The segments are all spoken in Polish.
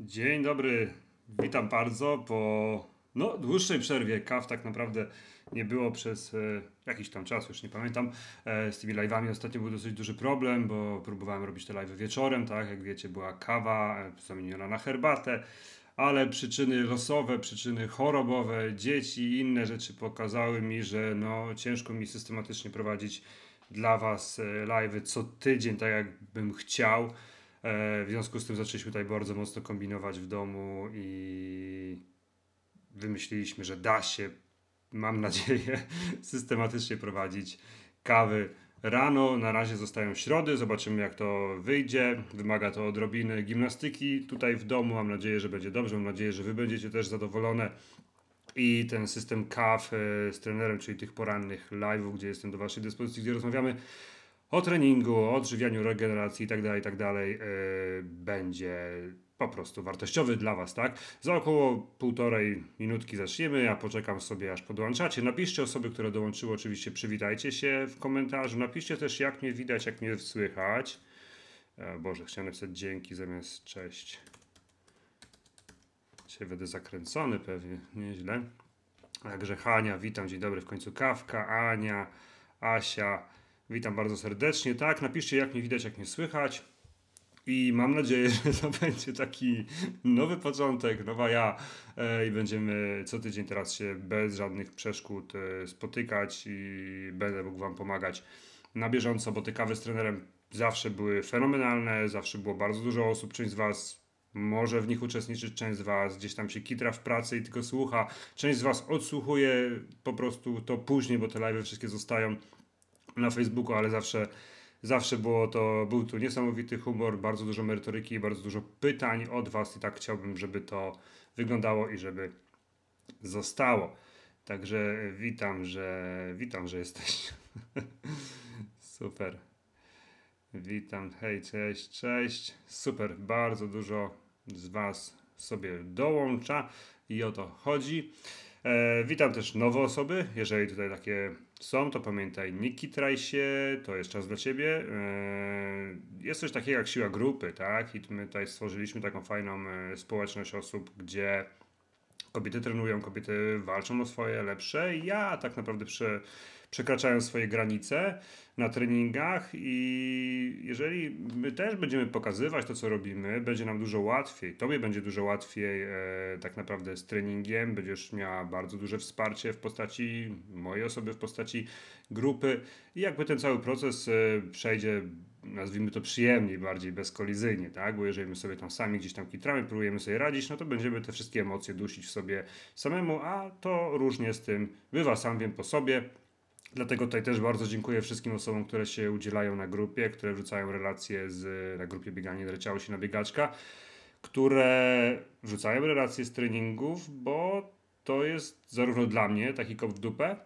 Dzień dobry, witam bardzo po no, dłuższej przerwie. Kaw tak naprawdę nie było przez e, jakiś tam czas, już nie pamiętam. E, z tymi live'ami ostatnio był dosyć duży problem, bo próbowałem robić te live'y wieczorem, tak? Jak wiecie, była kawa e, zamieniona na herbatę, ale przyczyny losowe, przyczyny chorobowe, dzieci i inne rzeczy pokazały mi, że no, ciężko mi systematycznie prowadzić dla Was e, live'y co tydzień, tak jak bym chciał. E, w związku z tym zaczęliśmy tutaj bardzo mocno kombinować w domu i wymyśliliśmy, że da się, mam nadzieję, systematycznie prowadzić kawy rano. Na razie zostają środy, zobaczymy jak to wyjdzie. Wymaga to odrobiny gimnastyki tutaj w domu. Mam nadzieję, że będzie dobrze. Mam nadzieję, że Wy będziecie też zadowolone. I ten system kaw e, z trenerem, czyli tych porannych live'ów, gdzie jestem do Waszej dyspozycji, gdzie rozmawiamy o treningu, o odżywianiu, regeneracji itd., itd. Yy, będzie po prostu wartościowy dla Was, tak? Za około półtorej minutki zaczniemy, ja poczekam sobie aż podłączacie. Napiszcie osoby, które dołączyły, oczywiście przywitajcie się w komentarzu. Napiszcie też jak mnie widać, jak mnie słychać. E, Boże, chciałem napisać dzięki zamiast cześć. Dzisiaj będę zakręcony pewnie, nieźle. Także Hania, witam, dzień dobry, w końcu Kawka, Ania, Asia, Witam bardzo serdecznie. Tak, napiszcie jak mnie widać, jak mnie słychać. I mam nadzieję, że to będzie taki nowy początek, nowa ja e, i będziemy co tydzień teraz się bez żadnych przeszkód e, spotykać i będę mógł Wam pomagać na bieżąco, bo te kawy z trenerem zawsze były fenomenalne, zawsze było bardzo dużo osób, część z Was może w nich uczestniczyć, część z Was gdzieś tam się kitra w pracy i tylko słucha, część z Was odsłuchuje po prostu to później, bo te live wszystkie zostają na Facebooku, ale zawsze, zawsze było to, był tu niesamowity humor, bardzo dużo merytoryki, bardzo dużo pytań od Was i tak chciałbym, żeby to wyglądało i żeby zostało. Także witam, że witam, że jesteś. Super. Witam, hej, cześć, cześć. Super, bardzo dużo z Was sobie dołącza i o to chodzi. E, witam też nowe osoby. Jeżeli tutaj takie są, to pamiętaj, nie kitraj się, to jest czas dla ciebie. E, jest coś takiego jak siła grupy, tak? I my tutaj stworzyliśmy taką fajną e, społeczność osób, gdzie kobiety trenują, kobiety walczą o swoje lepsze. Ja tak naprawdę prze, przekraczają swoje granice na treningach i jeżeli my też będziemy pokazywać to, co robimy, będzie nam dużo łatwiej. Tobie będzie dużo łatwiej e, tak naprawdę z treningiem, będziesz miała bardzo duże wsparcie w postaci mojej osoby, w postaci grupy i jakby ten cały proces e, przejdzie nazwijmy to przyjemniej, bardziej bezkolizyjnie, tak? Bo jeżeli my sobie tam sami gdzieś tam kitramy, próbujemy sobie radzić, no to będziemy te wszystkie emocje dusić w sobie samemu, a to różnie z tym bywa, sam wiem po sobie. Dlatego tutaj też bardzo dziękuję wszystkim osobom, które się udzielają na grupie, które wrzucają relacje z, na grupie Bieganie Dreciało się na biegaczka, które wrzucają relacje z treningów, bo to jest zarówno dla mnie taki kop w dupę,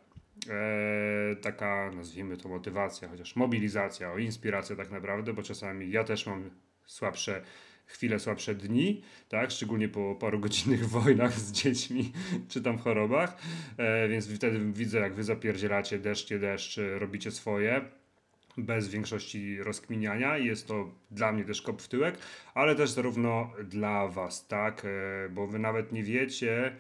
e, taka nazwijmy to motywacja, chociaż mobilizacja, o inspiracja tak naprawdę, bo czasami ja też mam słabsze chwile słabsze dni, tak? szczególnie po paru godzinnych wojnach z dziećmi czy tam chorobach, e, więc wtedy widzę jak wy zapierdzielacie deszcz, deszcz, e, robicie swoje bez większości rozkminiania i jest to dla mnie też kop w tyłek, ale też zarówno dla was, tak, e, bo wy nawet nie wiecie,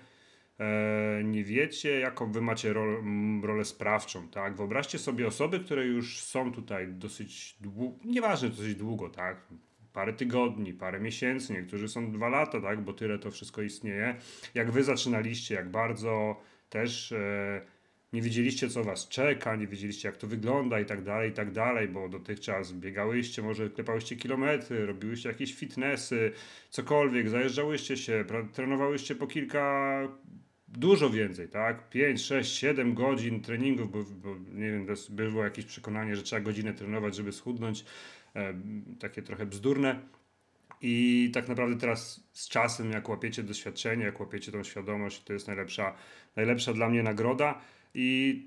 e, nie wiecie, jaką wy macie rol, rolę sprawczą, tak? Wyobraźcie sobie osoby, które już są tutaj dosyć długo, nieważne dosyć długo, tak? Parę tygodni, parę miesięcy, niektórzy są dwa lata, tak, bo tyle to wszystko istnieje. Jak wy zaczynaliście, jak bardzo też e, nie wiedzieliście, co was czeka, nie wiedzieliście, jak to wygląda i tak dalej, i tak dalej, bo dotychczas biegałyście, może klepałyście kilometry, robiłyście jakieś fitnessy, cokolwiek, zajeżdżałyście się, trenowałyście po kilka dużo więcej, tak? 5, 6, 7 godzin treningów, bo, bo nie wiem, było jakieś przekonanie, że trzeba godzinę trenować, żeby schudnąć. E, takie trochę bzdurne. I tak naprawdę teraz z czasem, jak łapiecie doświadczenie, jak łapiecie tą świadomość, to jest najlepsza, najlepsza dla mnie nagroda. I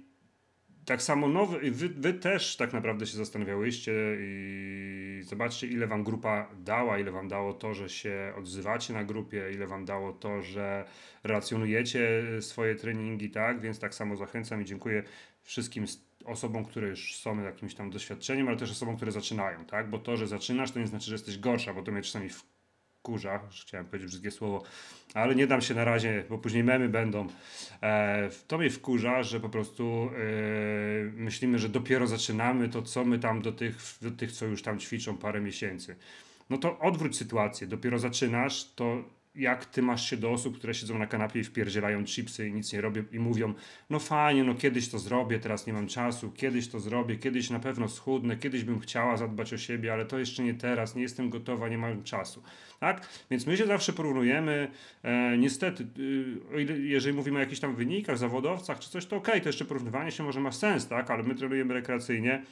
tak samo nowy, wy, wy też tak naprawdę się zastanawiałyście i zobaczcie, ile wam grupa dała, ile wam dało to, że się odzywacie na grupie, ile wam dało to, że relacjonujecie swoje treningi, tak? Więc tak samo zachęcam i dziękuję wszystkim osobom, które już są jakimś tam doświadczeniem, ale też osobom, które zaczynają, tak? Bo to, że zaczynasz, to nie znaczy, że jesteś gorsza, bo to mnie czasami wkurza, chciałem powiedzieć brzydkie słowo, ale nie dam się na razie, bo później memy będą. E, to mnie wkurza, że po prostu e, myślimy, że dopiero zaczynamy to, co my tam do tych, do tych, co już tam ćwiczą parę miesięcy. No to odwróć sytuację, dopiero zaczynasz, to jak ty masz się do osób, które siedzą na kanapie i wpierdzielają chipsy i nic nie robią i mówią, no fajnie, no kiedyś to zrobię, teraz nie mam czasu, kiedyś to zrobię, kiedyś na pewno schudnę, kiedyś bym chciała zadbać o siebie, ale to jeszcze nie teraz, nie jestem gotowa, nie mam czasu. Tak? Więc my się zawsze porównujemy, e, niestety, e, jeżeli mówimy o jakichś tam wynikach, zawodowcach czy coś, to okej, okay, to jeszcze porównywanie się może ma sens, tak? ale my trenujemy rekreacyjnie,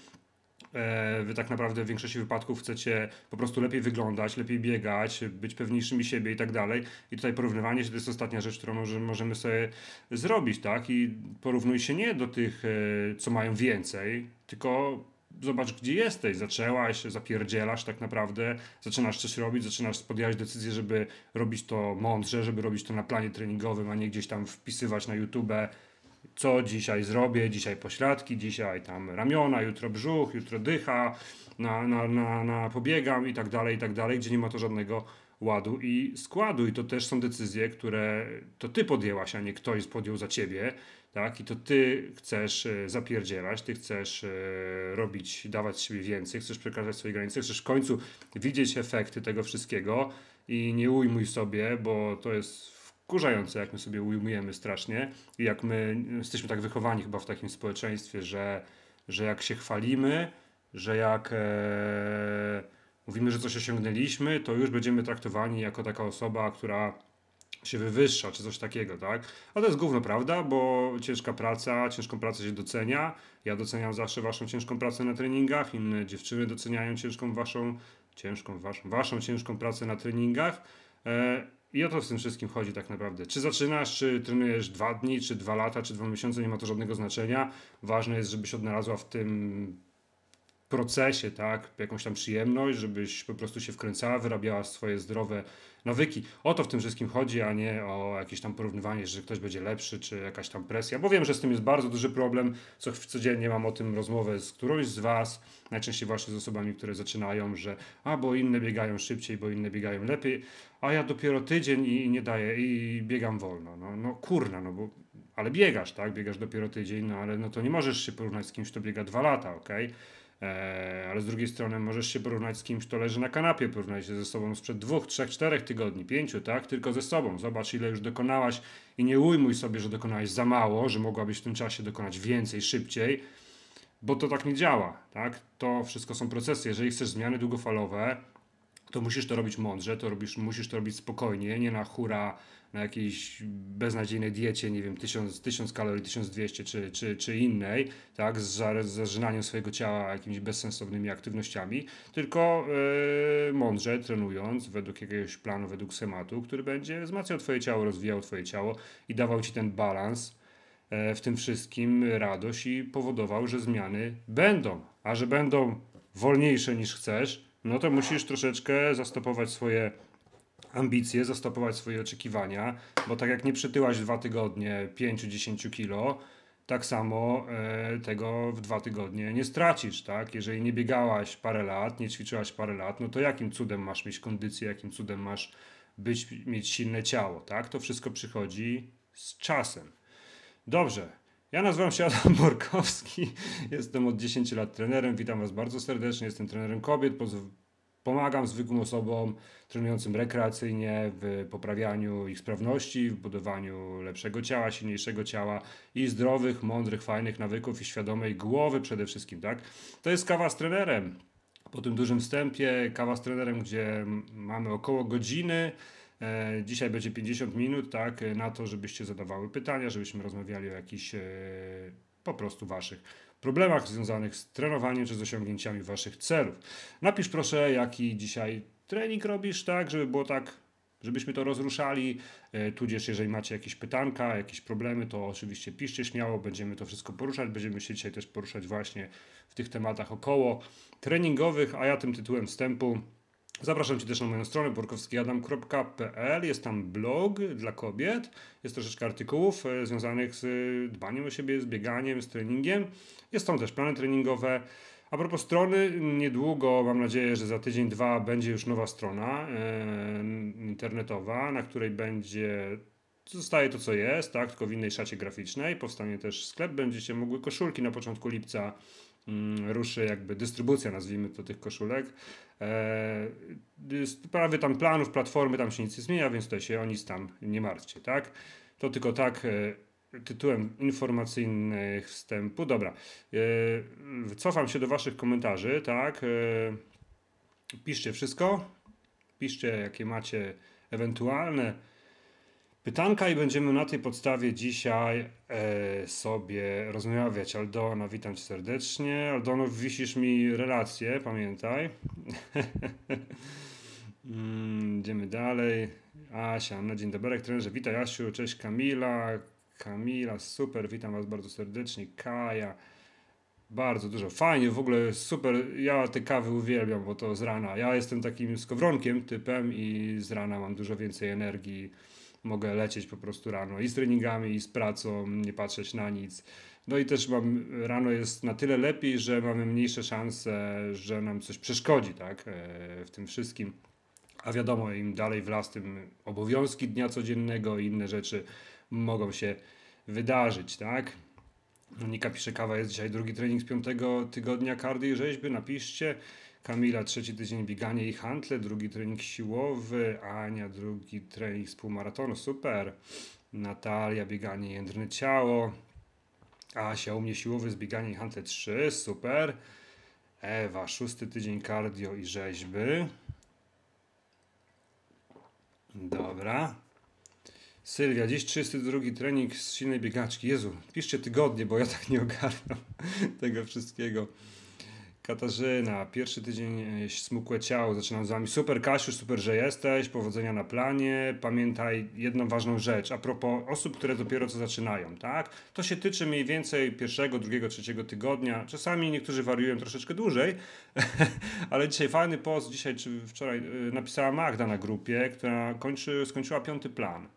wy tak naprawdę w większości wypadków chcecie po prostu lepiej wyglądać, lepiej biegać, być pewniejszymi siebie i tak dalej. I tutaj porównywanie się to jest ostatnia rzecz, którą może, możemy sobie zrobić, tak? I porównuj się nie do tych, e, co mają więcej, tylko zobacz, gdzie jesteś. Zaczęłaś, zapierdzielasz tak naprawdę, zaczynasz coś robić, zaczynasz podjęwać decyzję, żeby robić to mądrze, żeby robić to na planie treningowym, a nie gdzieś tam wpisywać na YouTube co dzisiaj zrobię, dzisiaj pośladki, dzisiaj tam ramiona, jutro brzuch, jutro dycha, na, na, na, na pobiegam i tak dalej, i tak dalej, gdzie nie ma to żadnego ładu i składu. I to też są decyzje, które to ty podjęłaś, a nie ktoś podjął za ciebie. Tak? I to ty chcesz e, zapierdzielać, ty chcesz e, robić, dawać siebie więcej, chcesz przekraczać swoje granice, chcesz w końcu widzieć efekty tego wszystkiego i nie ujmuj sobie, bo to jest wkurzające, jak my sobie ujmujemy strasznie i jak my jesteśmy tak wychowani chyba w takim społeczeństwie, że, że jak się chwalimy, że jak e, mówimy, że coś osiągnęliśmy, to już będziemy traktowani jako taka osoba, która się wywyższa, czy coś takiego, tak? A to jest gówno prawda, bo ciężka praca, ciężką pracę się docenia. Ja doceniam zawsze waszą ciężką pracę na treningach, inne dziewczyny doceniają ciężką waszą, ciężką waszą, waszą ciężką pracę na treningach. E, i o to w tym wszystkim chodzi tak naprawdę. Czy zaczynasz, czy trenujesz dwa dni, czy dwa lata, czy dwa miesiące, nie ma to żadnego znaczenia. Ważne jest, żebyś odnalazła w tym procesie, tak, jakąś tam przyjemność, żebyś po prostu się wkręcała, wyrabiała swoje zdrowe nawyki. O to w tym wszystkim chodzi, a nie o jakieś tam porównywanie, że ktoś będzie lepszy, czy jakaś tam presja, bo wiem, że z tym jest bardzo duży problem. Co codziennie mam o tym rozmowę z którąś z Was, najczęściej właśnie z osobami, które zaczynają, że a, bo inne biegają szybciej, bo inne biegają lepiej, a ja dopiero tydzień i nie daję, i biegam wolno. No, no kurna, no bo, ale biegasz, tak, biegasz dopiero tydzień, no ale no to nie możesz się porównać z kimś, kto biega dwa lata, okej? Okay? E, ale z drugiej strony możesz się porównać z kimś, kto leży na kanapie, porównać się ze sobą sprzed dwóch, trzech, czterech tygodni, pięciu, tak? Tylko ze sobą. Zobacz, ile już dokonałaś i nie ujmuj sobie, że dokonałaś za mało, że mogłabyś w tym czasie dokonać więcej, szybciej, bo to tak nie działa, tak? To wszystko są procesy. Jeżeli chcesz zmiany długofalowe, to musisz to robić mądrze, to robisz, musisz to robić spokojnie, nie na hura, na jakiejś beznadziejnej diecie, nie wiem, 1000, 1000 kalorii, 1200 czy, czy, czy innej, tak, z zażynaniem swojego ciała jakimiś bezsensownymi aktywnościami, tylko yy, mądrze trenując według jakiegoś planu, według schematu, który będzie wzmacniał Twoje ciało, rozwijał Twoje ciało i dawał Ci ten balans yy, w tym wszystkim, radość i powodował, że zmiany będą, a że będą wolniejsze niż chcesz, no to musisz troszeczkę zastopować swoje ambicje, zastopować swoje oczekiwania, bo tak jak nie przytyłaś dwa tygodnie 5-10 kilo, tak samo e, tego w dwa tygodnie nie stracisz, tak? Jeżeli nie biegałaś parę lat, nie ćwiczyłaś parę lat, no to jakim cudem masz mieć kondycję, jakim cudem masz być, mieć silne ciało, tak? To wszystko przychodzi z czasem. Dobrze. Ja nazywam się Adam Borkowski, jestem od 10 lat trenerem, witam Was bardzo serdecznie, jestem trenerem kobiet, Pomagam zwykłym osobom trenującym rekreacyjnie w poprawianiu ich sprawności, w budowaniu lepszego ciała, silniejszego ciała i zdrowych, mądrych, fajnych nawyków i świadomej głowy przede wszystkim, tak? To jest kawa z trenerem. Po tym dużym wstępie, kawa z trenerem, gdzie mamy około godziny. E, dzisiaj będzie 50 minut, tak, na to, żebyście zadawały pytania, żebyśmy rozmawiali o jakichś e, po prostu waszych problemach związanych z trenowaniem czy z osiągnięciami waszych celów. Napisz proszę, jaki dzisiaj trening robisz, tak, żeby było tak, żebyśmy to rozruszali, e, tudzież jeżeli macie jakieś pytanka, jakieś problemy, to oczywiście piszcie śmiało, będziemy to wszystko poruszać, będziemy się dzisiaj też poruszać właśnie w tych tematach około treningowych, a ja tym tytułem wstępu Zapraszam Cię też na moją stronę borkowskiadam.pl. Jest tam blog dla kobiet. Jest troszeczkę artykułów e, związanych z dbaniem o siebie, z bieganiem, z treningiem. Jest tam też plany treningowe. A propos strony, niedługo, mam nadzieję, że za tydzień, dwa będzie już nowa strona e, internetowa, na której będzie zostaje to, co jest, tak, tylko w innej szacie graficznej. Powstanie też sklep, będziecie mogły koszulki na początku lipca mm, ruszy jakby dystrybucja, nazwijmy to, tych koszulek. E, sprawy tam planów, platformy, tam się nic nie zmienia, więc to się o nic tam nie martwcie, tak? To tylko tak e, tytułem informacyjnych wstępu. Dobra, e, cofam się do waszych komentarzy, tak? Piszcie wszystko, piszcie jakie macie ewentualne pytanka i będziemy na tej podstawie dzisiaj e, sobie rozmawiać. Aldona, witam cię serdecznie. Aldono, wisisz mi relację, pamiętaj. mm, idziemy dalej. Asia, na dzień dobry, trenerze. Witaj Asiu, cześć Kamila. Kamila, super, witam was bardzo serdecznie. Kaja. Bardzo dużo. Fajnie, w ogóle super. Ja te kawy uwielbiam, bo to z rana. Ja jestem takim skowronkiem typem i z rana mam dużo więcej energii mogę lecieć po prostu rano i z treningami, i z pracą, nie patrzeć na nic. No i też mam, rano jest na tyle lepiej, że mamy mniejsze szanse, że nam coś przeszkodzi, tak, e, w tym wszystkim. A wiadomo, im dalej w las, tym obowiązki dnia codziennego i inne rzeczy mogą się wydarzyć, tak. Monika pisze, kawa jest dzisiaj drugi trening z piątego tygodnia kardio i rzeźby, napiszcie. Kamila trzeci tydzień bieganie i handle, drugi trening siłowy, Ania drugi trening z półmaratonu, super. Natalia bieganie jędrne ciało, Asia u mnie siłowy z bieganie i handle 3, super. Ewa szósty tydzień cardio i rzeźby. Dobra. Sylwia, dziś 32 trening z silnej biegaczki. Jezu, piszcie tygodnie, bo ja tak nie ogarnam tego wszystkiego. Katarzyna, pierwszy tydzień e, smukłe ciało, zaczynam z wami. Super Kasiu, super, że jesteś, powodzenia na planie. Pamiętaj jedną ważną rzecz, a propos osób, które dopiero co zaczynają, tak? To się tyczy mniej więcej pierwszego, drugiego, trzeciego tygodnia. Czasami niektórzy wariują troszeczkę dłużej, ale dzisiaj fajny post, dzisiaj czy wczoraj e, napisała Magda na grupie, która kończy, skończyła piąty plan,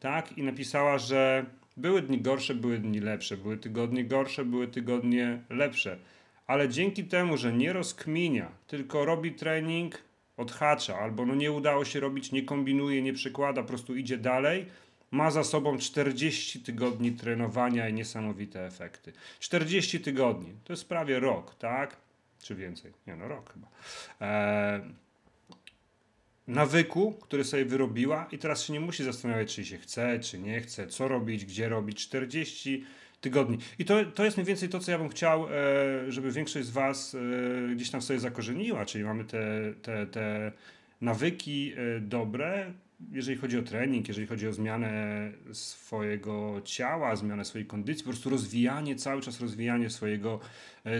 tak? I napisała, że były dni gorsze, były dni lepsze, były tygodnie gorsze, były tygodnie lepsze ale dzięki temu, że nie rozkminia, tylko robi trening, odhacza, albo no nie udało się robić, nie kombinuje, nie przykłada, po prostu idzie dalej, ma za sobą 40 tygodni trenowania i niesamowite efekty. 40 tygodni, to jest prawie rok, tak? Czy więcej? Nie no, rok chyba. Eee, nawyku, który sobie wyrobiła i teraz się nie musi zastanawiać, czy się chce, czy nie chce, co robić, gdzie robić. 40 tygodni. I to, to jest mniej więcej to, co ja bym chciał, e, żeby większość z Was e, gdzieś tam sobie zakorzeniła, czyli mamy te, te, te nawyki e, dobre, jeżeli chodzi o trening, jeżeli chodzi o zmianę swojego ciała, zmianę swojej kondycji, po prostu rozwijanie, cały czas rozwijanie swojego,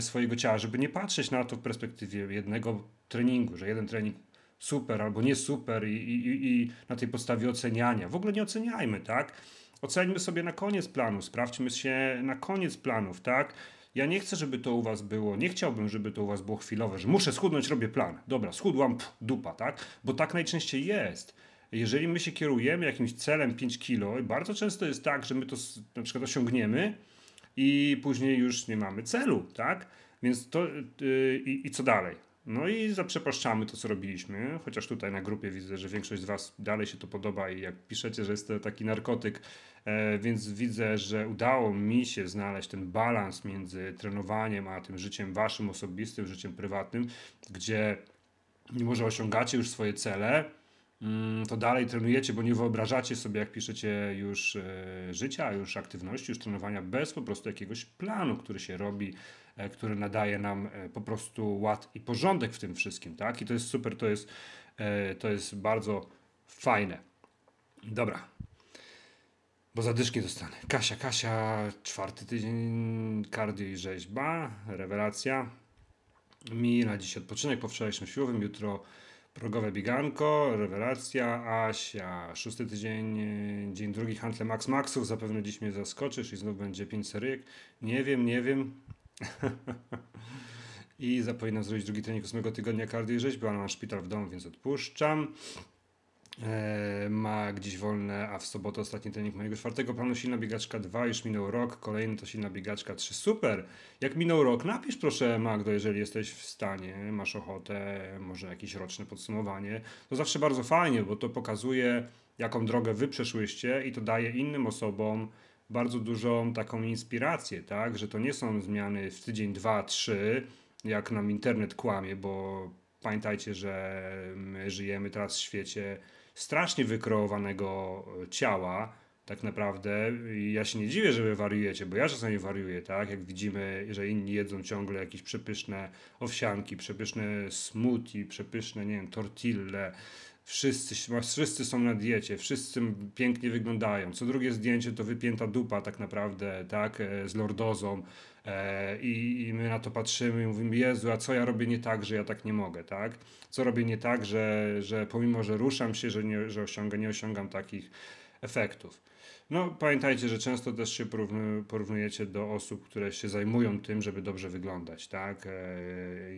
swojego ciała, żeby nie patrzeć na to w perspektywie jednego treningu, że jeden trening super albo nie super i, i, i na tej podstawie oceniania. W ogóle nie oceniajmy, tak? Oceńmy sobie na koniec planu, sprawdźmy się na koniec planów, tak? Ja nie chcę, żeby to u was było, nie chciałbym, żeby to u was było chwilowe, że muszę schudnąć, robię plan. Dobra, schudłam, pff, dupa, tak? Bo tak najczęściej jest. Jeżeli my się kierujemy jakimś celem 5 kilo, bardzo często jest tak, że my to na przykład osiągniemy i później już nie mamy celu, tak? Więc to yy, i co dalej? No i zaprzepaszczamy to, co robiliśmy, chociaż tutaj na grupie widzę, że większość z Was dalej się to podoba i jak piszecie, że jest to taki narkotyk, e, więc widzę, że udało mi się znaleźć ten balans między trenowaniem a tym życiem Waszym osobistym, życiem prywatnym, gdzie mimo, że osiągacie już swoje cele, mm, to dalej trenujecie, bo nie wyobrażacie sobie, jak piszecie już e, życia, już aktywności, już trenowania bez po prostu jakiegoś planu, który się robi który nadaje nam e, po prostu ład i porządek w tym wszystkim, tak? I to jest super, to jest, e, to jest bardzo fajne. Dobra. Bo zadyszki dostanę. Kasia, Kasia, czwarty tydzień kardio i rzeźba, rewelacja. Mi na dziś odpoczynek po wczorajszym siłowym, jutro progowe bieganko, rewelacja, Asia, szósty tydzień, dzień drugi handle Max Maxów, zapewne dziś mnie zaskoczysz i znów będzie pięć seryjek. Nie wiem, nie wiem, I zapowiadam zrobić drugi trening ósmego tygodnia kardio i rzeźby, ale mam szpital w domu, więc odpuszczam. e, ma gdzieś wolne, a w sobotę ostatni trening mojego czwartego planu silna biegaczka 2, już minął rok, kolejny to silna biegaczka 3, super. Jak minął rok, napisz proszę Magdo, jeżeli jesteś w stanie, masz ochotę, może jakieś roczne podsumowanie. To zawsze bardzo fajnie, bo to pokazuje jaką drogę wy przeszłyście i to daje innym osobom bardzo dużą taką inspirację, tak, że to nie są zmiany w tydzień, dwa, trzy, jak nam internet kłamie, bo pamiętajcie, że my żyjemy teraz w świecie strasznie wykreowanego ciała, tak naprawdę. I ja się nie dziwię, że wy wariujecie, bo ja czasami wariuję, tak? Jak widzimy, że inni jedzą ciągle jakieś przepyszne owsianki, przepyszne smoothie, przepyszne, nie wiem, tortille, Wszyscy, wszyscy są na diecie, wszyscy pięknie wyglądają. Co drugie zdjęcie to wypięta dupa tak naprawdę, tak, e, z lordozą. E, I, I my na to patrzymy i mówimy, Jezu, a co ja robię nie tak, że ja tak nie mogę, tak? Co robię nie tak, że, że pomimo, że ruszam się, że, nie, że osiągam, nie osiągam takich efektów. No, pamiętajcie, że często też się porównujecie do osób, które się zajmują tym, żeby dobrze wyglądać, tak? E,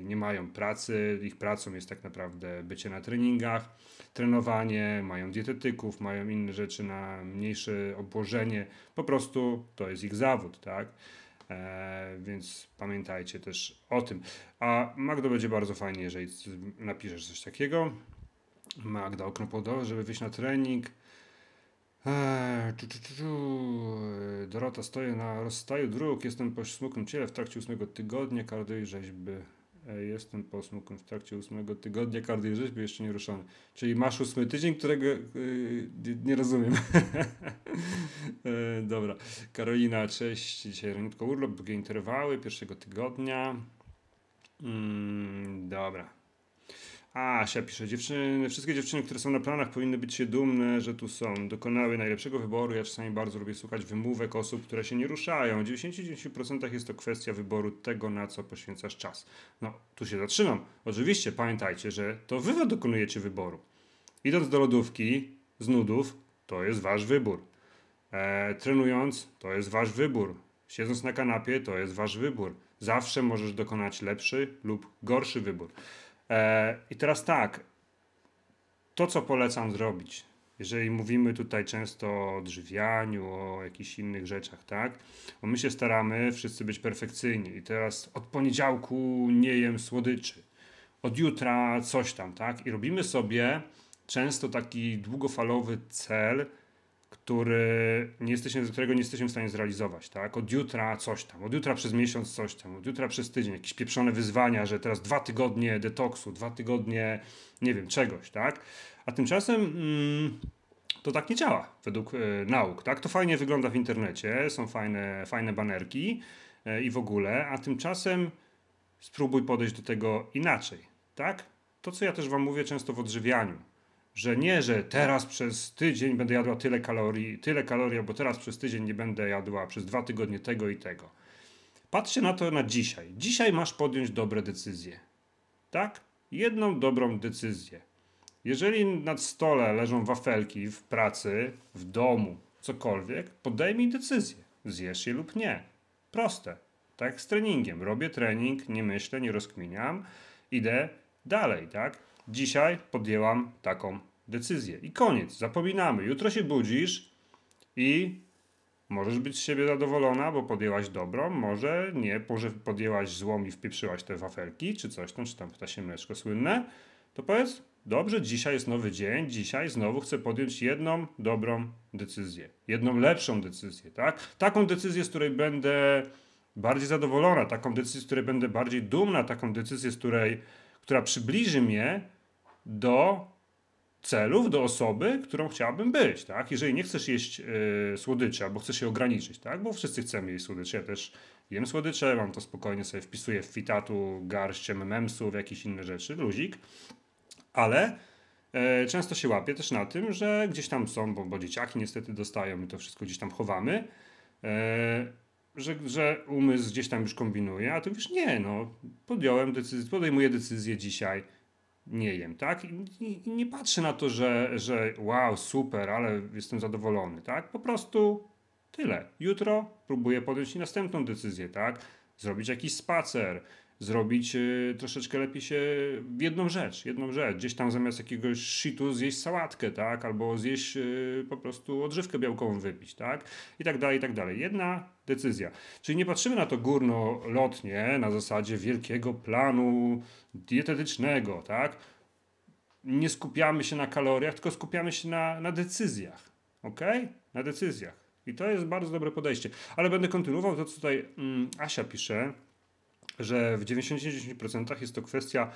nie mają pracy, ich pracą jest tak naprawdę bycie na treningach, trenowanie, mają dietetyków, mają inne rzeczy na mniejsze obłożenie, po prostu to jest ich zawód, tak? E, więc pamiętajcie też o tym. A Magdo będzie bardzo fajnie, jeżeli napiszesz coś takiego. Magda okno podołę, żeby wyjść na trening czu, czu, czu, Dorota, stoję na rozstaju dróg, jestem po smukłym ciele w trakcie ósmego tygodnia kardio i rzeźby. Jestem po smukłym w trakcie ósmego tygodnia kardio i rzeźby, jeszcze nie ruszony. Czyli masz ósmy tydzień, którego yy, nie rozumiem. eee, dobra. Karolina, cześć. Dzisiaj raniutko urlop, długie interwały pierwszego tygodnia. Mm, dobra. Asia pisze, dziewczyny, wszystkie dziewczyny, które są na planach powinny być się dumne, że tu są. Dokonały najlepszego wyboru. Ja czasami bardzo lubię słuchać wymówek osób, które się nie ruszają. W 99% jest to kwestia wyboru tego, na co poświęcasz czas. No, tu się zatrzymam. Oczywiście pamiętajcie, że to wy dokonujecie wyboru. Idąc do lodówki z nudów, to jest wasz wybór. E, trenując, to jest wasz wybór. Siedząc na kanapie, to jest wasz wybór. Zawsze możesz dokonać lepszy lub gorszy wybór. E, I teraz tak, to co polecam zrobić, jeżeli mówimy tutaj często o drzewianiu, o jakichś innych rzeczach, tak? Bo my się staramy wszyscy być perfekcyjni i teraz od poniedziałku nie jem słodyczy, od jutra coś tam, tak? I robimy sobie często taki długofalowy cel, który nie jesteśmy, którego nie jesteśmy w stanie zrealizować, tak? Od jutra coś tam, od jutra przez miesiąc coś tam, od jutra przez tydzień, jakieś pieprzone wyzwania, że teraz dwa tygodnie detoksu, dwa tygodnie, nie wiem, czegoś, tak? A tymczasem mm, to tak nie działa według y, nauk, tak? To fajnie wygląda w internecie, są fajne, fajne banerki y, i w ogóle, a tymczasem spróbuj podejść do tego inaczej, tak? To, co ja też wam mówię często w odżywianiu, że nie, że teraz przez tydzień będę jadła tyle kalorii, tyle kalorii, bo teraz przez tydzień nie będę jadła przez dwa tygodnie tego i tego. Patrzcie na to na dzisiaj. Dzisiaj masz podjąć dobre decyzje. Tak? Jedną dobrą decyzję. Jeżeli na stole leżą wafelki w pracy, w domu, cokolwiek, podejmij decyzję. Zjesz je lub nie. Proste. Tak z treningiem. Robię trening, nie myślę, nie rozkminiam, idę dalej, tak? Dzisiaj podjęłam taką decyzję. I koniec, zapominamy. Jutro się budzisz i możesz być z siebie zadowolona, bo podjęłaś dobrą, może nie, może podjęłaś złą i wpieprzyłaś te wafelki, czy coś tam, czy tam ptasie mleczko słynne. To powiedz, dobrze, dzisiaj jest nowy dzień, dzisiaj znowu chcę podjąć jedną dobrą decyzję. Jedną lepszą decyzję, tak? Taką decyzję, z której będę bardziej zadowolona, taką decyzję, z której będę bardziej dumna, taką decyzję, z której, która przybliży mnie do celów, do osoby, którą chciałabym być, tak? Jeżeli nie chcesz jeść y, słodyczy, albo chcesz się ograniczyć, tak? Bo wszyscy chcemy jeść słodycze, ja też jem słodycze, mam to spokojnie sobie wpisuję w fitatu garść memsów, jakieś inne rzeczy, luzik, ale y, często się łapię też na tym, że gdzieś tam są, bo, bo dzieciaki niestety dostają, my to wszystko gdzieś tam chowamy, y, że, że umysł gdzieś tam już kombinuje, a tu już nie, no, podjąłem decyzję, podejmuję decyzję dzisiaj, nie jem, tak? I, I, nie patrzę na to, że, że wow, super, ale jestem zadowolony, tak? Po prostu tyle. Jutro próbuję podjąć następną decyzję, tak? Zrobić jakiś spacer, zrobić y, troszeczkę lepiej się w jedną rzecz, jedną rzecz. Gdzieś tam zamiast jakiegoś shitu zjeść sałatkę, tak? Albo zjeść y, po prostu odżywkę białkową wypić, tak? I tak dalej, i tak dalej. Jedna decyzja. Czyli nie patrzymy na to górnolotnie, na zasadzie wielkiego planu dietetycznego, tak? Nie skupiamy się na kaloriach, tylko skupiamy się na, na decyzjach, ok? Na decyzjach. I to jest bardzo dobre podejście. Ale będę kontynuował to, co tutaj mm, Asia pisze że w 99% jest to kwestia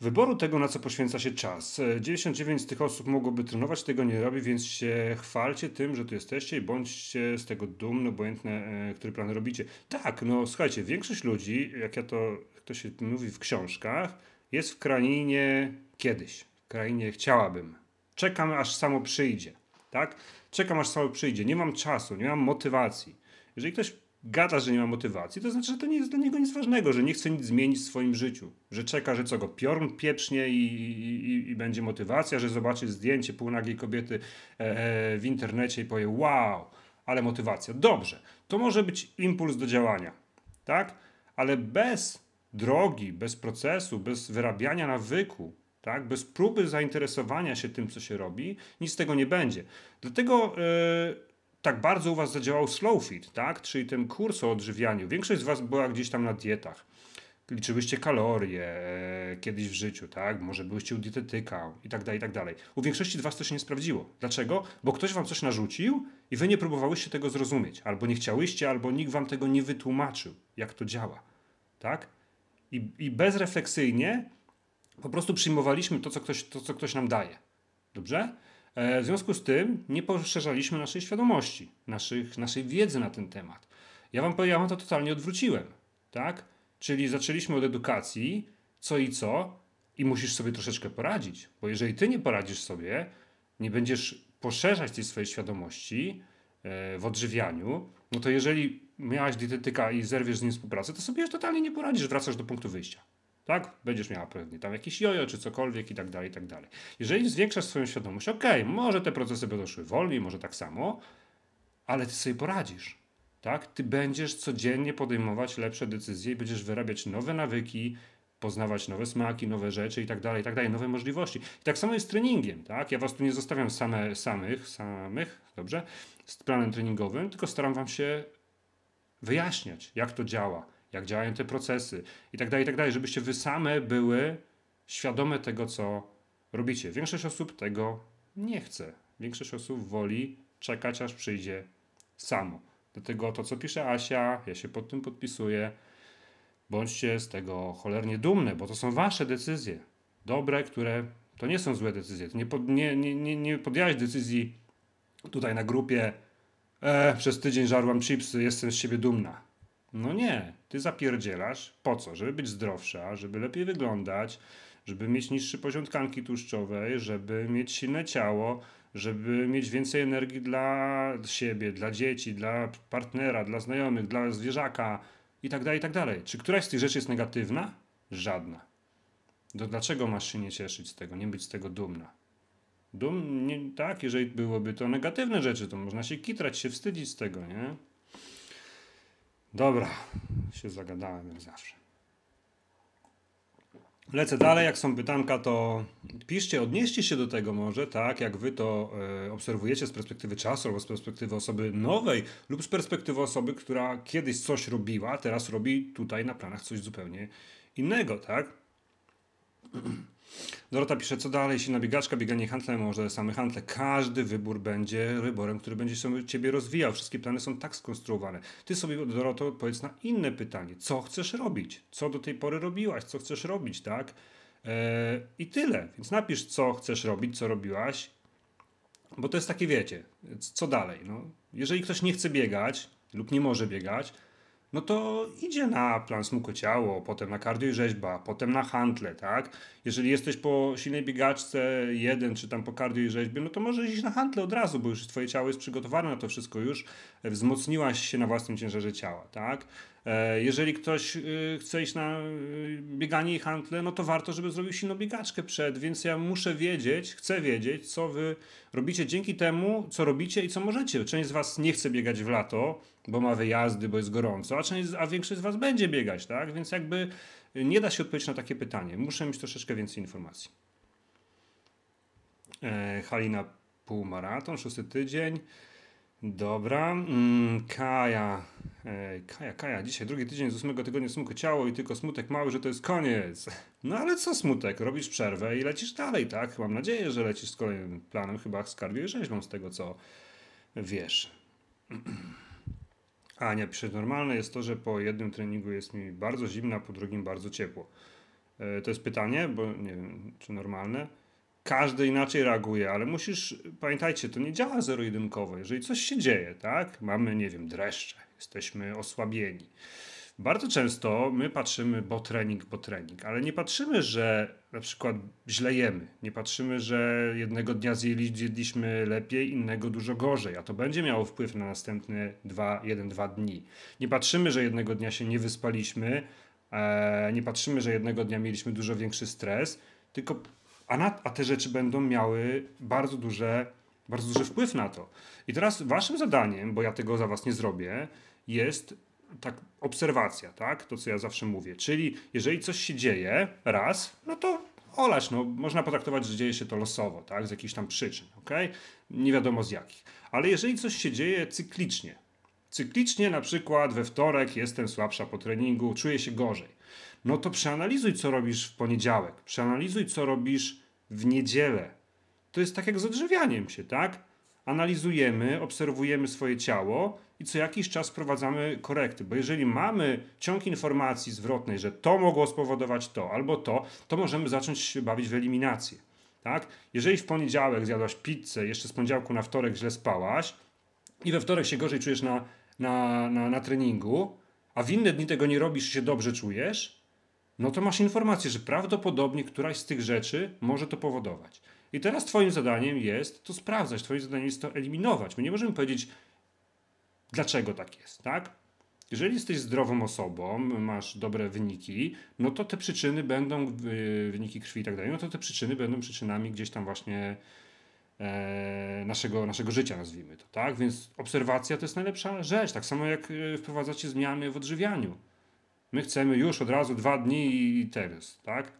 wyboru tego, na co poświęca się czas. 99 z tych osób mogłoby trenować, tego nie robi, więc się chwalcie tym, że tu jesteście i bądźcie z tego dumni, obojętne, e, który plan robicie. Tak, no słuchajcie, większość ludzi, jak ja to, jak to się mówi w książkach, jest w krainie kiedyś. W krainie chciałabym. Czekam, aż samo przyjdzie. Tak? Czekam, aż samo przyjdzie. Nie mam czasu, nie mam motywacji. Jeżeli ktoś gada, że nie ma motywacji, to znaczy, że to nie jest dla niego nic ważnego, że nie chce nic zmienić w swoim życiu. Że czeka, że co go piorun pieprznie i, i, i będzie motywacja, że zobaczy zdjęcie półnagiej kobiety e, e, w internecie i powie wow, ale motywacja. Dobrze, to może być impuls do działania, tak? Ale bez drogi, bez procesu, bez wyrabiania nawyku, tak? bez próby zainteresowania się tym, co się robi, nic z tego nie będzie. Dlatego... Yy, tak bardzo u Was zadziałał slow fit, tak? Czyli ten kurs o odżywianiu. Większość z Was była gdzieś tam na dietach. Liczyłyście kalorie e, kiedyś w życiu, tak? Może byłyście u dietetyka i tak dalej, i tak dalej. U większości z Was to się nie sprawdziło. Dlaczego? Bo ktoś Wam coś narzucił i Wy nie próbowałyście tego zrozumieć. Albo nie chciałyście, albo nikt Wam tego nie wytłumaczył, jak to działa, tak? I, i bezrefleksyjnie po prostu przyjmowaliśmy to co, ktoś, to, co ktoś nam daje. Dobrze? E, w związku z tym nie poszerzaliśmy naszej świadomości, naszych, naszej wiedzy na ten temat. Ja wam ja wam to totalnie odwróciłem, tak? Czyli zaczęliśmy od edukacji, co i co, i musisz sobie troszeczkę poradzić, bo jeżeli ty nie poradzisz sobie, nie będziesz poszerzać tej swojej świadomości e, w odżywianiu, no to jeżeli miałaś dietetyka i zerwiesz z nim współpracę, to sobie już totalnie nie poradzisz, wracasz do punktu wyjścia tak? Będziesz miała pewnie tam jakiś jojo czy cokolwiek i tak dalej, i tak dalej. Jeżeli zwiększasz swoją świadomość, ok, może te procesy będą szły wolniej, może tak samo, ale ty sobie poradzisz, tak? Ty będziesz codziennie podejmować lepsze decyzje i będziesz wyrabiać nowe nawyki, poznawać nowe smaki, nowe rzeczy i tak dalej, i tak dalej, nowe możliwości. I tak samo jest z treningiem, tak? Ja was tu nie zostawiam same, samych, samych, dobrze, z planem treningowym, tylko staram wam się wyjaśniać, jak to działa, jak działają te procesy i tak dalej, i tak dalej, żebyście wy same były świadome tego, co robicie. Większość osób tego nie chce. Większość osób woli czekać, aż przyjdzie samo. Dlatego to, co pisze Asia, ja się pod tym podpisuję. Bądźcie z tego cholernie dumne, bo to są wasze decyzje. Dobre, które to nie są złe decyzje. nie, pod, nie, nie, nie, nie podjęłaś decyzji tutaj na grupie e, przez tydzień żarłam chipsy, jestem z siebie dumna. No nie, ty zapierdzielasz. Po co? Żeby być zdrowsza, żeby lepiej wyglądać, żeby mieć niższy poziom tkanki tłuszczowej, żeby mieć silne ciało, żeby mieć więcej energii dla siebie, dla dzieci, dla partnera, dla znajomych, dla zwierzaka i tak dalej, i tak dalej. Czy któraś z tych rzeczy jest negatywna? Żadna. To dlaczego masz się nie cieszyć z tego, nie być z tego dumna? Dum, nie, tak, jeżeli byłoby to negatywne rzeczy, to można się kitrać, się wstydzić z tego, nie? Dobra, się zagadałem jak zawsze. Lecę dalej, jak są pytanka, to piszcie, odnieście się do tego może, tak, jak wy to e, obserwujecie z perspektywy czasu, albo z perspektywy osoby nowej, lub z perspektywy osoby, która kiedyś coś robiła, teraz robi tutaj na planach coś zupełnie innego, tak? Dorota pisze, co dalej, silna biegaczka, bieganie handlem, może same handle. Każdy wybór będzie wyborem, który będzie się ciebie rozwijał. Wszystkie plany są tak skonstruowane. Ty sobie, Doroto, odpowiedz na inne pytanie. Co chcesz robić? Co do tej pory robiłaś? Co chcesz robić, tak? Eee, I tyle. Więc napisz, co chcesz robić, co robiłaś. Bo to jest takie, wiecie, co dalej? No, jeżeli ktoś nie chce biegać lub nie może biegać, no to idzie na plan smukociało, potem na kardio i rzeźba, potem na handle, tak? Jeżeli jesteś po silnej biegaczce jeden, czy tam po kardio i rzeźbie, no to możesz iść na handle od razu, bo już twoje ciało jest przygotowane na to wszystko, już wzmocniłaś się na własnym ciężarze ciała, tak? E, jeżeli ktoś y, chce iść na y, bieganie i handle, no to warto, żeby zrobił silną biegaczkę przed, więc ja muszę wiedzieć, chcę wiedzieć, co wy robicie dzięki temu, co robicie i co możecie. Część z was nie chce biegać w lato, bo ma wyjazdy, bo jest gorąco, a, część, a większość z was będzie biegać, tak? Więc jakby nie da się odpowiedzieć na takie pytanie. Muszę mieć troszeczkę więcej informacji. E, Halina półmaraton, szósty tydzień. Dobra. Mm, Kaja. E, Kaja, Kaja. Dzisiaj drugi tydzień z ósmego tygodnia smutne ciało i tylko smutek mały, że to jest koniec. No ale co smutek? Robisz przerwę i lecisz dalej, tak? Mam nadzieję, że lecisz z kolejnym planem, chyba z rzeźbą, z tego co wiesz. A nie, pisze, normalne jest to, że po jednym treningu jest mi bardzo zimno, a po drugim bardzo ciepło. E, to jest pytanie, bo nie wiem, czy normalne każdy inaczej reaguje, ale musisz, pamiętajcie, to nie działa zero-jedynkowo. Jeżeli coś się dzieje, tak, mamy, nie wiem, dreszcze, jesteśmy osłabieni. Bardzo często my patrzymy, bo trening, bo trening, ale nie patrzymy, że na przykład źle jemy. Nie patrzymy, że jednego dnia zjedliśmy lepiej, innego dużo gorzej, a to będzie miało wpływ na następne dwa, jeden, dwa dni. Nie patrzymy, że jednego dnia się nie wyspaliśmy, e, nie patrzymy, że jednego dnia mieliśmy dużo większy stres, tylko a, na, a te rzeczy będą miały bardzo duże, bardzo duży wpływ na to. I teraz waszym zadaniem, bo ja tego za was nie zrobię, jest tak obserwacja, tak? To, co ja zawsze mówię. Czyli jeżeli coś się dzieje raz, no to olać, no można potraktować, że dzieje się to losowo, tak? Z jakichś tam przyczyn, ok? Nie wiadomo z jakich. Ale jeżeli coś się dzieje cyklicznie, cyklicznie na przykład we wtorek jestem słabsza po treningu, czuję się gorzej no to przeanalizuj, co robisz w poniedziałek, przeanalizuj, co robisz w niedzielę. To jest tak jak z odżywianiem się, tak? Analizujemy, obserwujemy swoje ciało i co jakiś czas wprowadzamy korekty, bo jeżeli mamy ciąg informacji zwrotnej, że to mogło spowodować to albo to, to możemy zacząć się bawić w eliminację. Tak? Jeżeli w poniedziałek zjadłaś pizzę, jeszcze z poniedziałku na wtorek źle spałaś i we wtorek się gorzej czujesz na, na, na, na treningu, a w inne dni tego nie robisz i się dobrze czujesz, no to masz informację, że prawdopodobnie któraś z tych rzeczy może to powodować. I teraz Twoim zadaniem jest to sprawdzać, Twoim zadaniem jest to eliminować. My nie możemy powiedzieć, dlaczego tak jest, tak? Jeżeli jesteś zdrową osobą, masz dobre wyniki, no to te przyczyny będą, wyniki krwi i tak dalej, no to te przyczyny będą przyczynami gdzieś tam właśnie e, naszego, naszego życia, nazwijmy to, tak? Więc obserwacja to jest najlepsza rzecz, tak samo jak e, wprowadzacie zmiany w odżywianiu. My chcemy już od razu dwa dni i teraz, tak?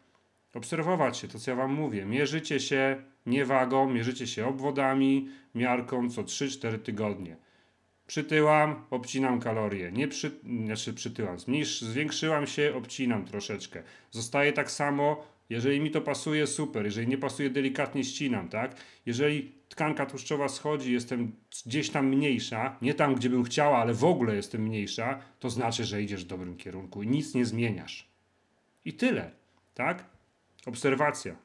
Obserwować się, to co ja wam mówię. Mierzycie się nie wagą, mierzycie się obwodami, miarką co 3-4 tygodnie. Przytyłam, obcinam kalorie. Nie przy, znaczy przytyłam, zmniejsz, zwiększyłam się, obcinam troszeczkę. Zostaje tak samo, jeżeli mi to pasuje, super. Jeżeli nie pasuje, delikatnie ścinam, tak? Jeżeli tkanka tłuszczowa schodzi, jestem gdzieś tam mniejsza, nie tam, gdzie bym chciała, ale w ogóle jestem mniejsza, to znaczy, że idziesz w dobrym kierunku i nic nie zmieniasz. I tyle, tak? Obserwacja.